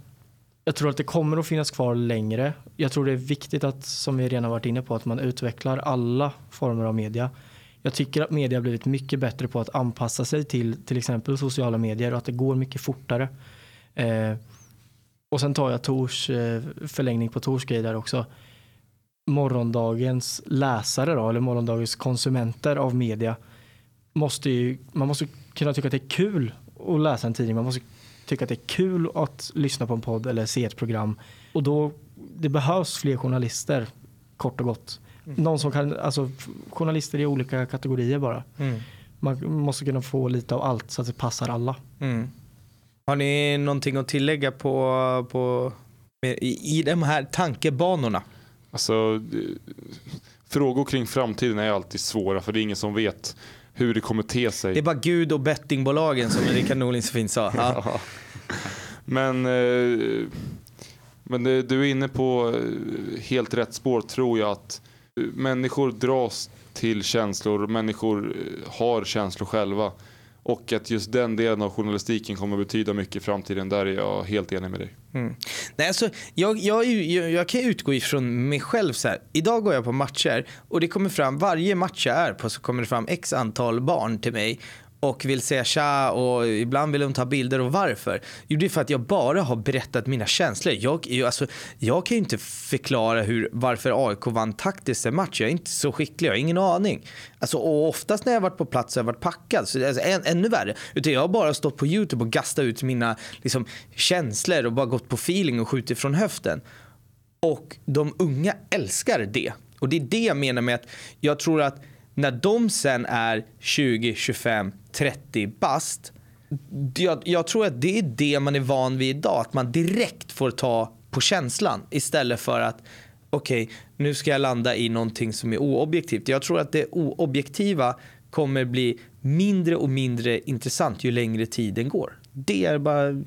jag tror att det kommer att finnas kvar längre. Jag tror det är viktigt att, som vi redan varit inne på, att man utvecklar alla former av media. Jag tycker att media har blivit mycket bättre på att anpassa sig till till exempel sociala medier och att det går mycket fortare. Eh, och sen tar jag Tors eh, förlängning på Tors grej där också. Morgondagens läsare då, eller morgondagens konsumenter av media måste ju, man måste kunna tycka att det är kul att läsa en tidning. Man måste tycka att det är kul att lyssna på en podd eller se ett program. Och då, det behövs fler journalister, kort och gott. Mm. Någon som kan, alltså journalister i olika kategorier bara. Mm. Man måste kunna få lite av allt så att det passar alla. Mm. Har ni någonting att tillägga på, på i, i de här tankebanorna? Alltså, frågor kring framtiden är alltid svåra för det är ingen som vet hur det kommer te sig. Det är bara Gud och bettingbolagen som Rickard Norling så fint sa. Ja. men eh, men du är inne på eh, helt rätt spår tror jag att eh, människor dras till känslor, människor har känslor själva. Och att just den delen av journalistiken kommer att betyda mycket i framtiden, där är jag helt enig med dig. Mm. Nej, alltså, jag, jag, jag, jag, kan utgå ifrån mig själv. Så här. Idag går jag på matcher och det kommer fram, varje match jag är på så kommer det fram x antal barn till mig och vill säga tja och ibland vill de ta bilder och varför? Jo det är för att jag bara har berättat mina känslor. Jag, alltså, jag kan ju inte förklara hur, varför AIK vann taktiskt en match. Jag är inte så skicklig, jag har ingen aning. Alltså, och oftast när jag varit på plats har jag varit packad, så alltså, än, ännu värre. Utan jag har bara stått på YouTube och gastat ut mina liksom, känslor och bara gått på feeling och skjutit från höften. Och de unga älskar det. Och det är det jag menar med att jag tror att när de sen är 20, 25, 30 bast. Jag, jag, tror att det är det man är van vid idag. Att man direkt får ta på känslan istället för att okej, okay, nu ska jag landa i någonting som är oobjektivt. Jag tror att det oobjektiva kommer bli mindre och mindre intressant ju längre tiden går. Det är bara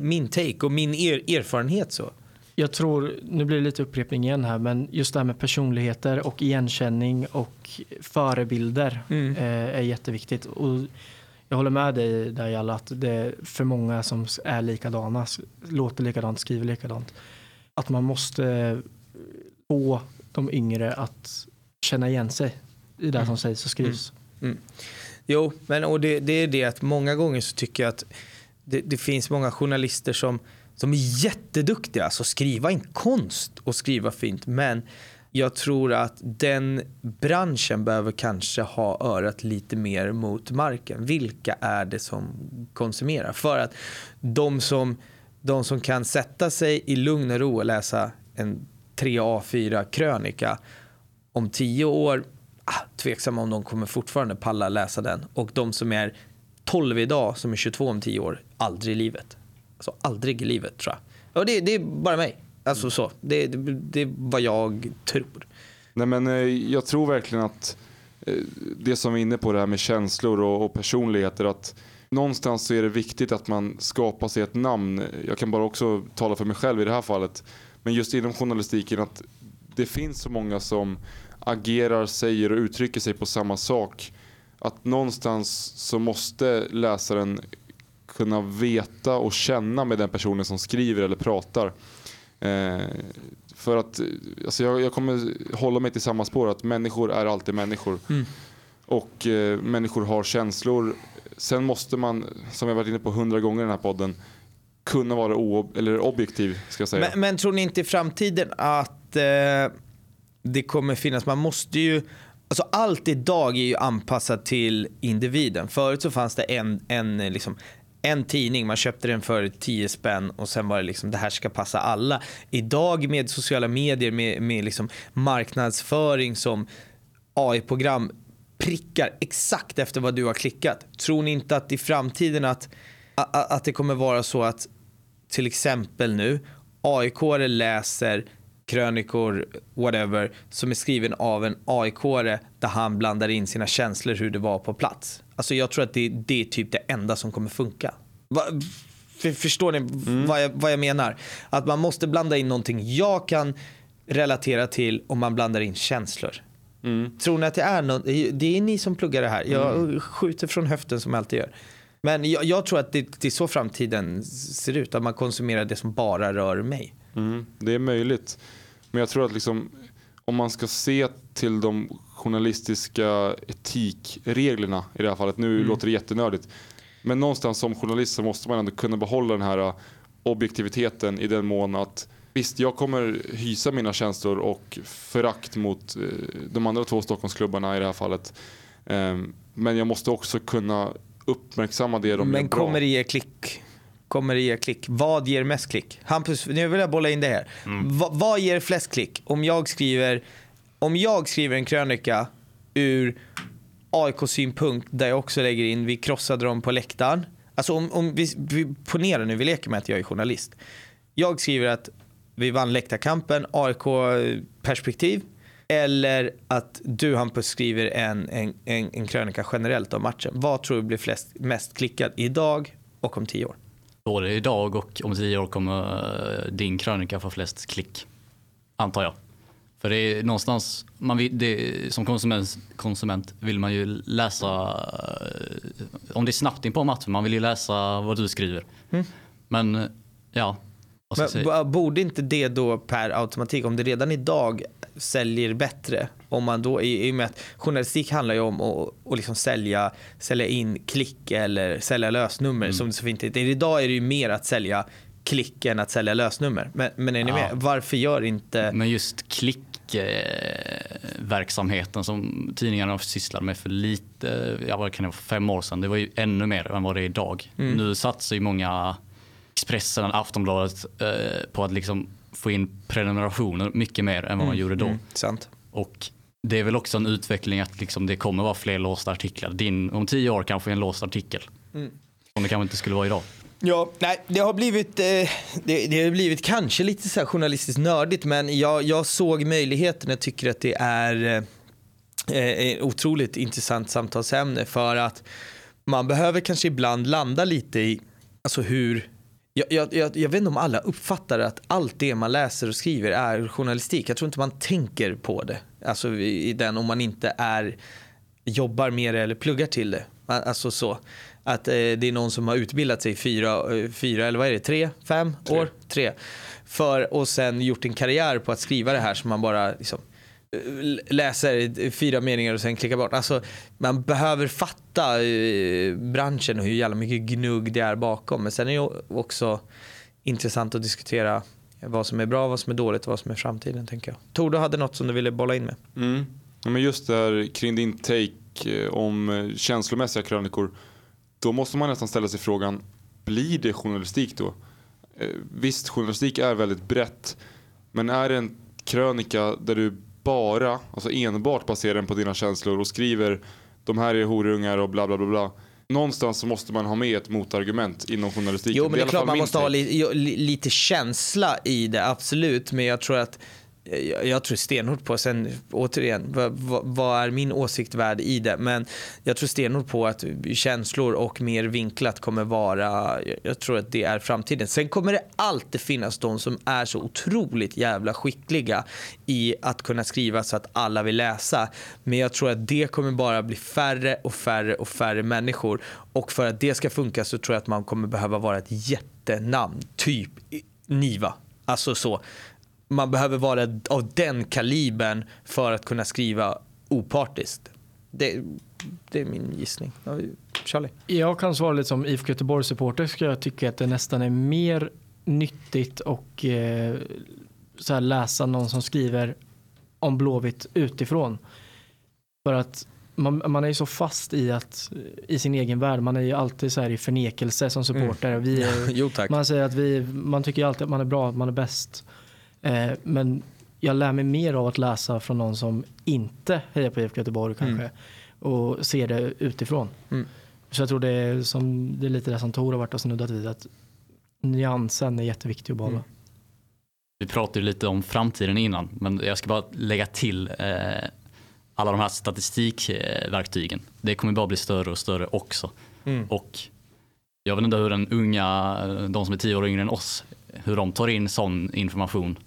min take och min er erfarenhet så. Jag tror, nu blir det lite upprepning igen här, men just det här med personligheter och igenkänning och förebilder mm. eh, är jätteviktigt. Och jag håller med dig där Jalla, att det är för många som är likadana, låter likadant, skriver likadant. Att man måste få de yngre att känna igen sig i det mm. som sägs och skrivs. Mm. mm. Jo, men och det, det, är det att många gånger så tycker jag att det, det finns många journalister som som är jätteduktiga. Alltså skriva in konst och skriva fint. Men jag tror att den branschen behöver kanske ha örat lite mer mot marken. Vilka är det som konsumerar? För att de som, de som kan sätta sig i lugn och ro och läsa en 3A4 krönika om tio år, ah, tveksamma om de kommer fortfarande palla läsa den. Och de som är 12 idag, som är 22 om tio år, aldrig i livet. Alltså aldrig i livet tror jag. Och det, det är bara mig. Alltså så. Det, det, det är vad jag tror. Nej men eh, jag tror verkligen att eh, det som vi är inne på det här med känslor och, och personligheter att någonstans så är det viktigt att man skapar sig ett namn. Jag kan bara också tala för mig själv i det här fallet. Men just inom journalistiken att det finns så många som agerar, säger och uttrycker sig på samma sak. Att någonstans så måste läsaren kunna veta och känna med den personen som skriver eller pratar. Eh, för att alltså jag, jag, kommer hålla mig till samma spår att människor är alltid människor. Mm. Och eh, människor har känslor. Sen måste man, som jag varit inne på hundra gånger i den här podden, kunna vara eller objektiv. Ska jag säga. Men, men, tror ni inte i framtiden att eh, det kommer finnas, man måste ju Alltså allt idag är ju anpassat till individen. Förut så fanns det en, en, liksom, en tidning, man köpte den för 10 spänn och sen var det liksom det här ska passa alla. Idag med sociala medier, med, med liksom marknadsföring som AI-program prickar exakt efter vad du har klickat. Tror ni inte att i framtiden att att det kommer vara så att till exempel nu AIK läser krönikor, whatever, som är skriven av en aik där han blandar in sina känslor hur det var på plats. Alltså jag tror att det, det är typ det enda som kommer funka. Va, för, förstår ni mm. vad, jag, vad jag menar? Att man måste blanda in någonting jag kan relatera till om man blandar in känslor. Mm. Tror ni att det är något? Det är ni som pluggar det här. Jag mm. skjuter från höften som jag alltid gör. Men jag, jag tror att det, det, är så framtiden ser ut. Att man konsumerar det som bara rör mig. Mm, det är möjligt. Men jag tror att liksom, om man ska se till de journalistiska etikreglerna i det här fallet. Nu mm. låter det jättenördigt. Men någonstans som journalist så måste man ändå kunna behålla den här objektiviteten i den mån att Visst, jag kommer hysa mina känslor och förakt mot eh, de andra två Stockholmsklubbarna i det här fallet. Ehm, men jag måste också kunna uppmärksamma det de Men gör bra. kommer det ge klick? Kommer det ge klick? Vad ger mest klick? Hampus, nu vill jag bolla in det här. Mm. Va, vad ger flest klick? Om jag skriver, om jag skriver en krönika ur AIK-synpunkt där jag också lägger in vi krossade dem på läktaren. Alltså om, om vi, vi ponerar nu, vi leker med att jag är journalist. Jag skriver att vi vann läktarkampen, AIK-perspektiv. Eller att du Hampus skriver en, en, en, en krönika generellt om matchen. Vad tror du blir flest, mest klickad idag och om tio år? Både idag och om tio år kommer eh, din krönika få flest klick. Antar jag. För det är någonstans, man vill, det, som konsument, konsument vill man ju läsa, eh, om det är snabbt in på matchen, man vill ju läsa vad du skriver. Mm. Men ja, men, borde inte det då per automatik, om det redan idag säljer bättre, om man då, i, i och med att journalistik handlar ju om att, att liksom sälja, sälja in klick eller sälja lösnummer mm. som det så fint heter. Idag är det ju mer att sälja klick än att sälja lösnummer. Men, men är ni ja. med? Varför gör inte... Men just klickverksamheten som tidningarna sysslar med för lite, ja vad kan det vara, fem år sedan, det var ju ännu mer än vad det är idag. Mm. Nu satsar ju många Expressen och Aftonbladet eh, på att liksom få in prenumerationer mycket mer än vad man mm, gjorde då. Mm, sant. Och det är väl också en utveckling att liksom det kommer vara fler låsta artiklar. Din, om tio år kanske en låst artikel. Mm. Som det kanske inte skulle vara idag. Ja, nej, det har blivit, eh, det, det, har blivit kanske lite så journalistiskt nördigt men jag, jag såg möjligheten. Jag tycker att det är eh, ett otroligt intressant samtalsämne för att man behöver kanske ibland landa lite i alltså hur jag, jag, jag, vet inte om alla uppfattar att allt det man läser och skriver är journalistik. Jag tror inte man tänker på det. Alltså i, i den om man inte är, jobbar med det eller pluggar till det. Alltså så. Att eh, det är någon som har utbildat sig fyra, eh, fyra eller vad är det, tre, fem tre. år? Tre. För, och sen gjort en karriär på att skriva det här som man bara liksom, Eh, läser fyra meningar och sen klickar bort. Alltså, man behöver fatta eh, branschen och hur jävla mycket gnugg det är bakom. Men sen är det också intressant att diskutera vad som är bra, vad som är dåligt och vad som är framtiden. tänker jag. Tor, du hade något som du ville bolla in med. Mm. Ja, men just där kring din take eh, om känslomässiga krönikor. Då måste man nästan ställa sig frågan, blir det journalistik då? Visst, journalistik är väldigt brett. Men är det en krönika där du bara, alltså enbart baserar den på dina känslor och skriver de här är horungar och bla bla bla bla. Någonstans så måste man ha med ett motargument inom journalistiken. Jo men det är, det är klart man måste ha li, lite känsla i det, absolut. Men jag tror att jag, tror stenhårt på, sen återigen, vad, vad, är min åsikt värd i det? Men jag tror stenhårt på att känslor och mer vinklat kommer vara, jag tror att det är framtiden. Sen kommer det alltid finnas de som är så otroligt jävla skickliga i att kunna skriva så att alla vill läsa. Men jag tror att det kommer bara bli färre och färre och färre människor. Och för att det ska funka så tror jag att man kommer behöva vara ett jättenamn, typ Niva. Alltså så man behöver vara av den kalibern för att kunna skriva opartiskt. Det, det är min gissning. Charlie? Jag kan svara lite som IFK Göteborg-supporter ska jag tycka att det nästan är mer nyttigt och eh, så här läsa någon som skriver om Blåvitt utifrån. För att man, man är ju så fast i, att, i sin egen värld. Man är ju alltid så här i förnekelse som supporter. Mm. Vi är, jo, man säger att vi, man tycker alltid att man är bra, att man är bäst. Eh, men jag lär mig mer av att läsa från någon som inte hejar på IFK Göteborg mm. kanske mm. och ser det utifrån. Mm. Så jag tror det är, som, det är lite det som Tor har varit och snuddat vid, att nyansen är jätteviktig att behålla. Mm. Vi pratade lite om framtiden innan, men jag ska bara lägga till eh, alla de här statistikverktygen. Det kommer bara bli större och större också. Mm. Och jag vet inte hur den unga, de som är tio år yngre än oss, hur de tar in sån information.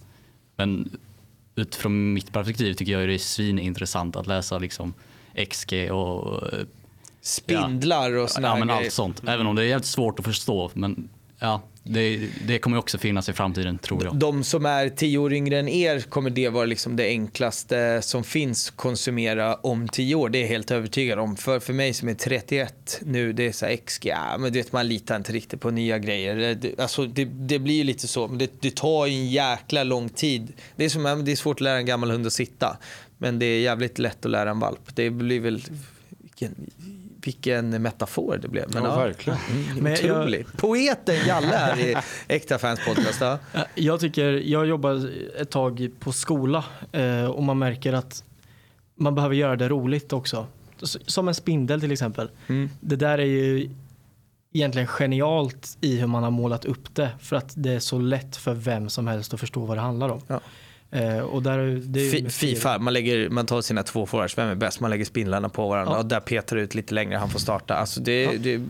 Men utifrån mitt perspektiv tycker jag det är svinintressant att läsa liksom XG och eh, Spindlar och såna ja, men allt sånt. Även om det är jävligt svårt att förstå. Men ja, det, det kommer också finnas i framtiden tror jag. De som är tio år yngre än er kommer det vara liksom det enklaste som finns att konsumera om tio år. Det är jag helt övertygad om. För, för mig som är 31 nu, det är så här XG, ja, men du vet, man litar inte riktigt på nya grejer. Det, alltså, det, det blir ju lite så, men det, det tar ju en jäkla lång tid. Det är, som, det är svårt att lära en gammal hund att sitta, men det är jävligt lätt att lära en valp. Det blir väl, vilken, vilken metafor det blev. Men, Ja, verkligen. Mm, Men jag-. Poeten Jalle här i Äkta Fans Podcast. Ja. Ja, Jag tycker, jag jobbade ett tag på skola eh, och man märker att man behöver göra det roligt också. Som en spindel till exempel. Mm. Det där är ju egentligen genialt i hur man har målat upp det för att det är så lätt för vem som helst att förstå vad det handlar om. Ja. Eh, och där, är- det Fifa, man, lägger, man tar sina två forwards, vem är bäst? Man lägger spindlarna på varandra Ja. och där petar ut lite längre, han får starta. Alltså det, Ja. det är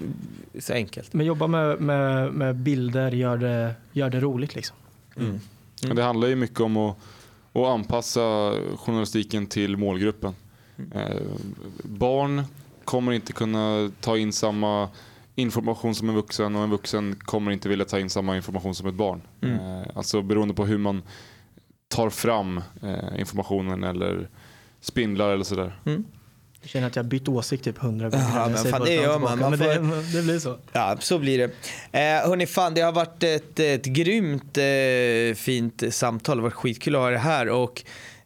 så enkelt. Men jobba med, med, med bilder gör det, gör det roligt liksom. Mm. Men det handlar ju mycket om att, att anpassa journalistiken till målgruppen. Eh, barn kommer inte kunna ta in samma information som en vuxen och en vuxen kommer inte vilja ta in samma information som ett barn. Mm. Eh, alltså beroende på hur man tar fram eh, informationen eller spindlar eller sådär. Jag känner att jag har bytt åsikt typ hundra gånger. Ja, men fan, det gör man. Man Men det, det blir så. Ja, så blir det. Eh, hörni, fan, det har varit ett, ett grymt eh, fint samtal. Det har varit skitkul att ha det här. Och,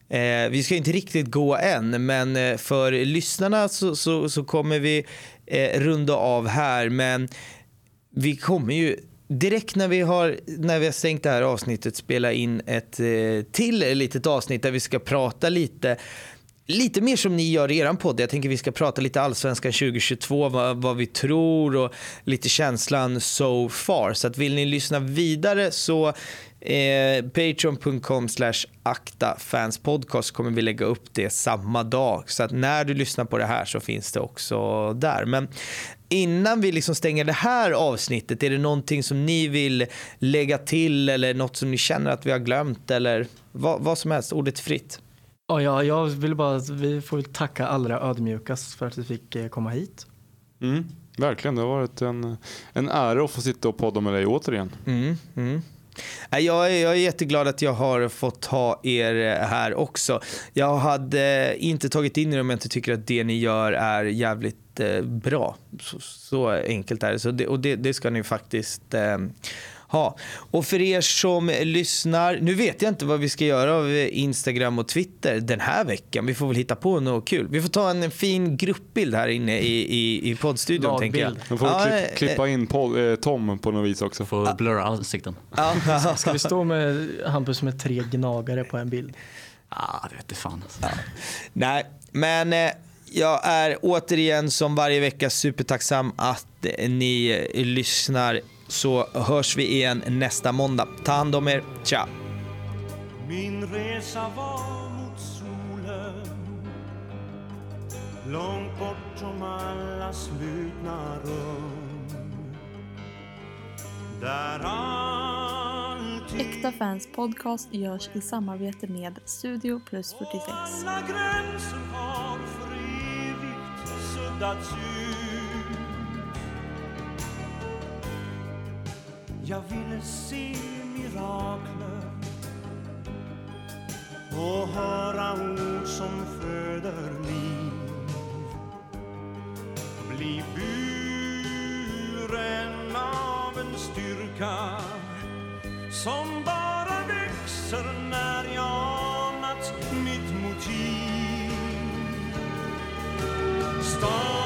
eh, vi ska inte riktigt gå än, men eh, för lyssnarna så, så, så kommer vi eh, runda av här. Men vi kommer ju direkt när vi har, när vi har stängt det här avsnittet spela in ett eh, till litet avsnitt där vi ska prata lite Lite mer som ni gör i er podd. Jag tänker vi ska prata lite allsvenskan 2022, vad, vad vi tror och lite känslan so far. Så att vill ni lyssna vidare så eh, patreon.com slash aktafanspodcast kommer vi lägga upp det samma dag. Så att när du lyssnar på det här så finns det också där. Men innan vi liksom stänger det här avsnittet, är det någonting som ni vill lägga till eller något som ni känner att vi har glömt eller vad, vad som helst, ordet fritt. Ja, ja, jag vill bara, vi får tacka allra ödmjukast för att vi fick eh, komma hit. Mm, verkligen, det har varit en, en ära att få sitta och podda med dig återigen. Mm, mm. Jag är, jag är jätteglad att jag har fått ha er eh, här också. Jag hade eh, inte tagit in er om jag inte tycker att det ni gör är jävligt eh, bra. Så, så enkelt är det. Så det och det, det ska ni faktiskt eh, ha. Och för er som lyssnar, nu vet jag inte vad vi ska göra av Instagram och Twitter den här veckan. Vi får väl hitta på något kul. Vi får ta en fin gruppbild här inne i, i, i poddstudion. tänker jag. Lagbild. Man får Ja, klipp, eh, klippa in Paul, eh, Tom på något vis också. Får blurra ansikten. Ja, ja. Ska vi stå med Hampus med tre gnagare på en bild? Ah, det vete fan. Alltså. Nej, men eh, jag är återigen som varje vecka supertacksam att eh, ni eh, lyssnar. Så hörs vi igen nästa måndag. Ta hand om er. Ciao! Min resa var mot solen Långt bortom alla slutna rum Där alltid Äkta fans podcast görs i samarbete med Studio plus 46. alla gränser har för evigt suddats ut Jag ville se mirakler och höra ord som föder liv. Bli buren av en styrka som bara växer när jag anat mitt motiv. Stad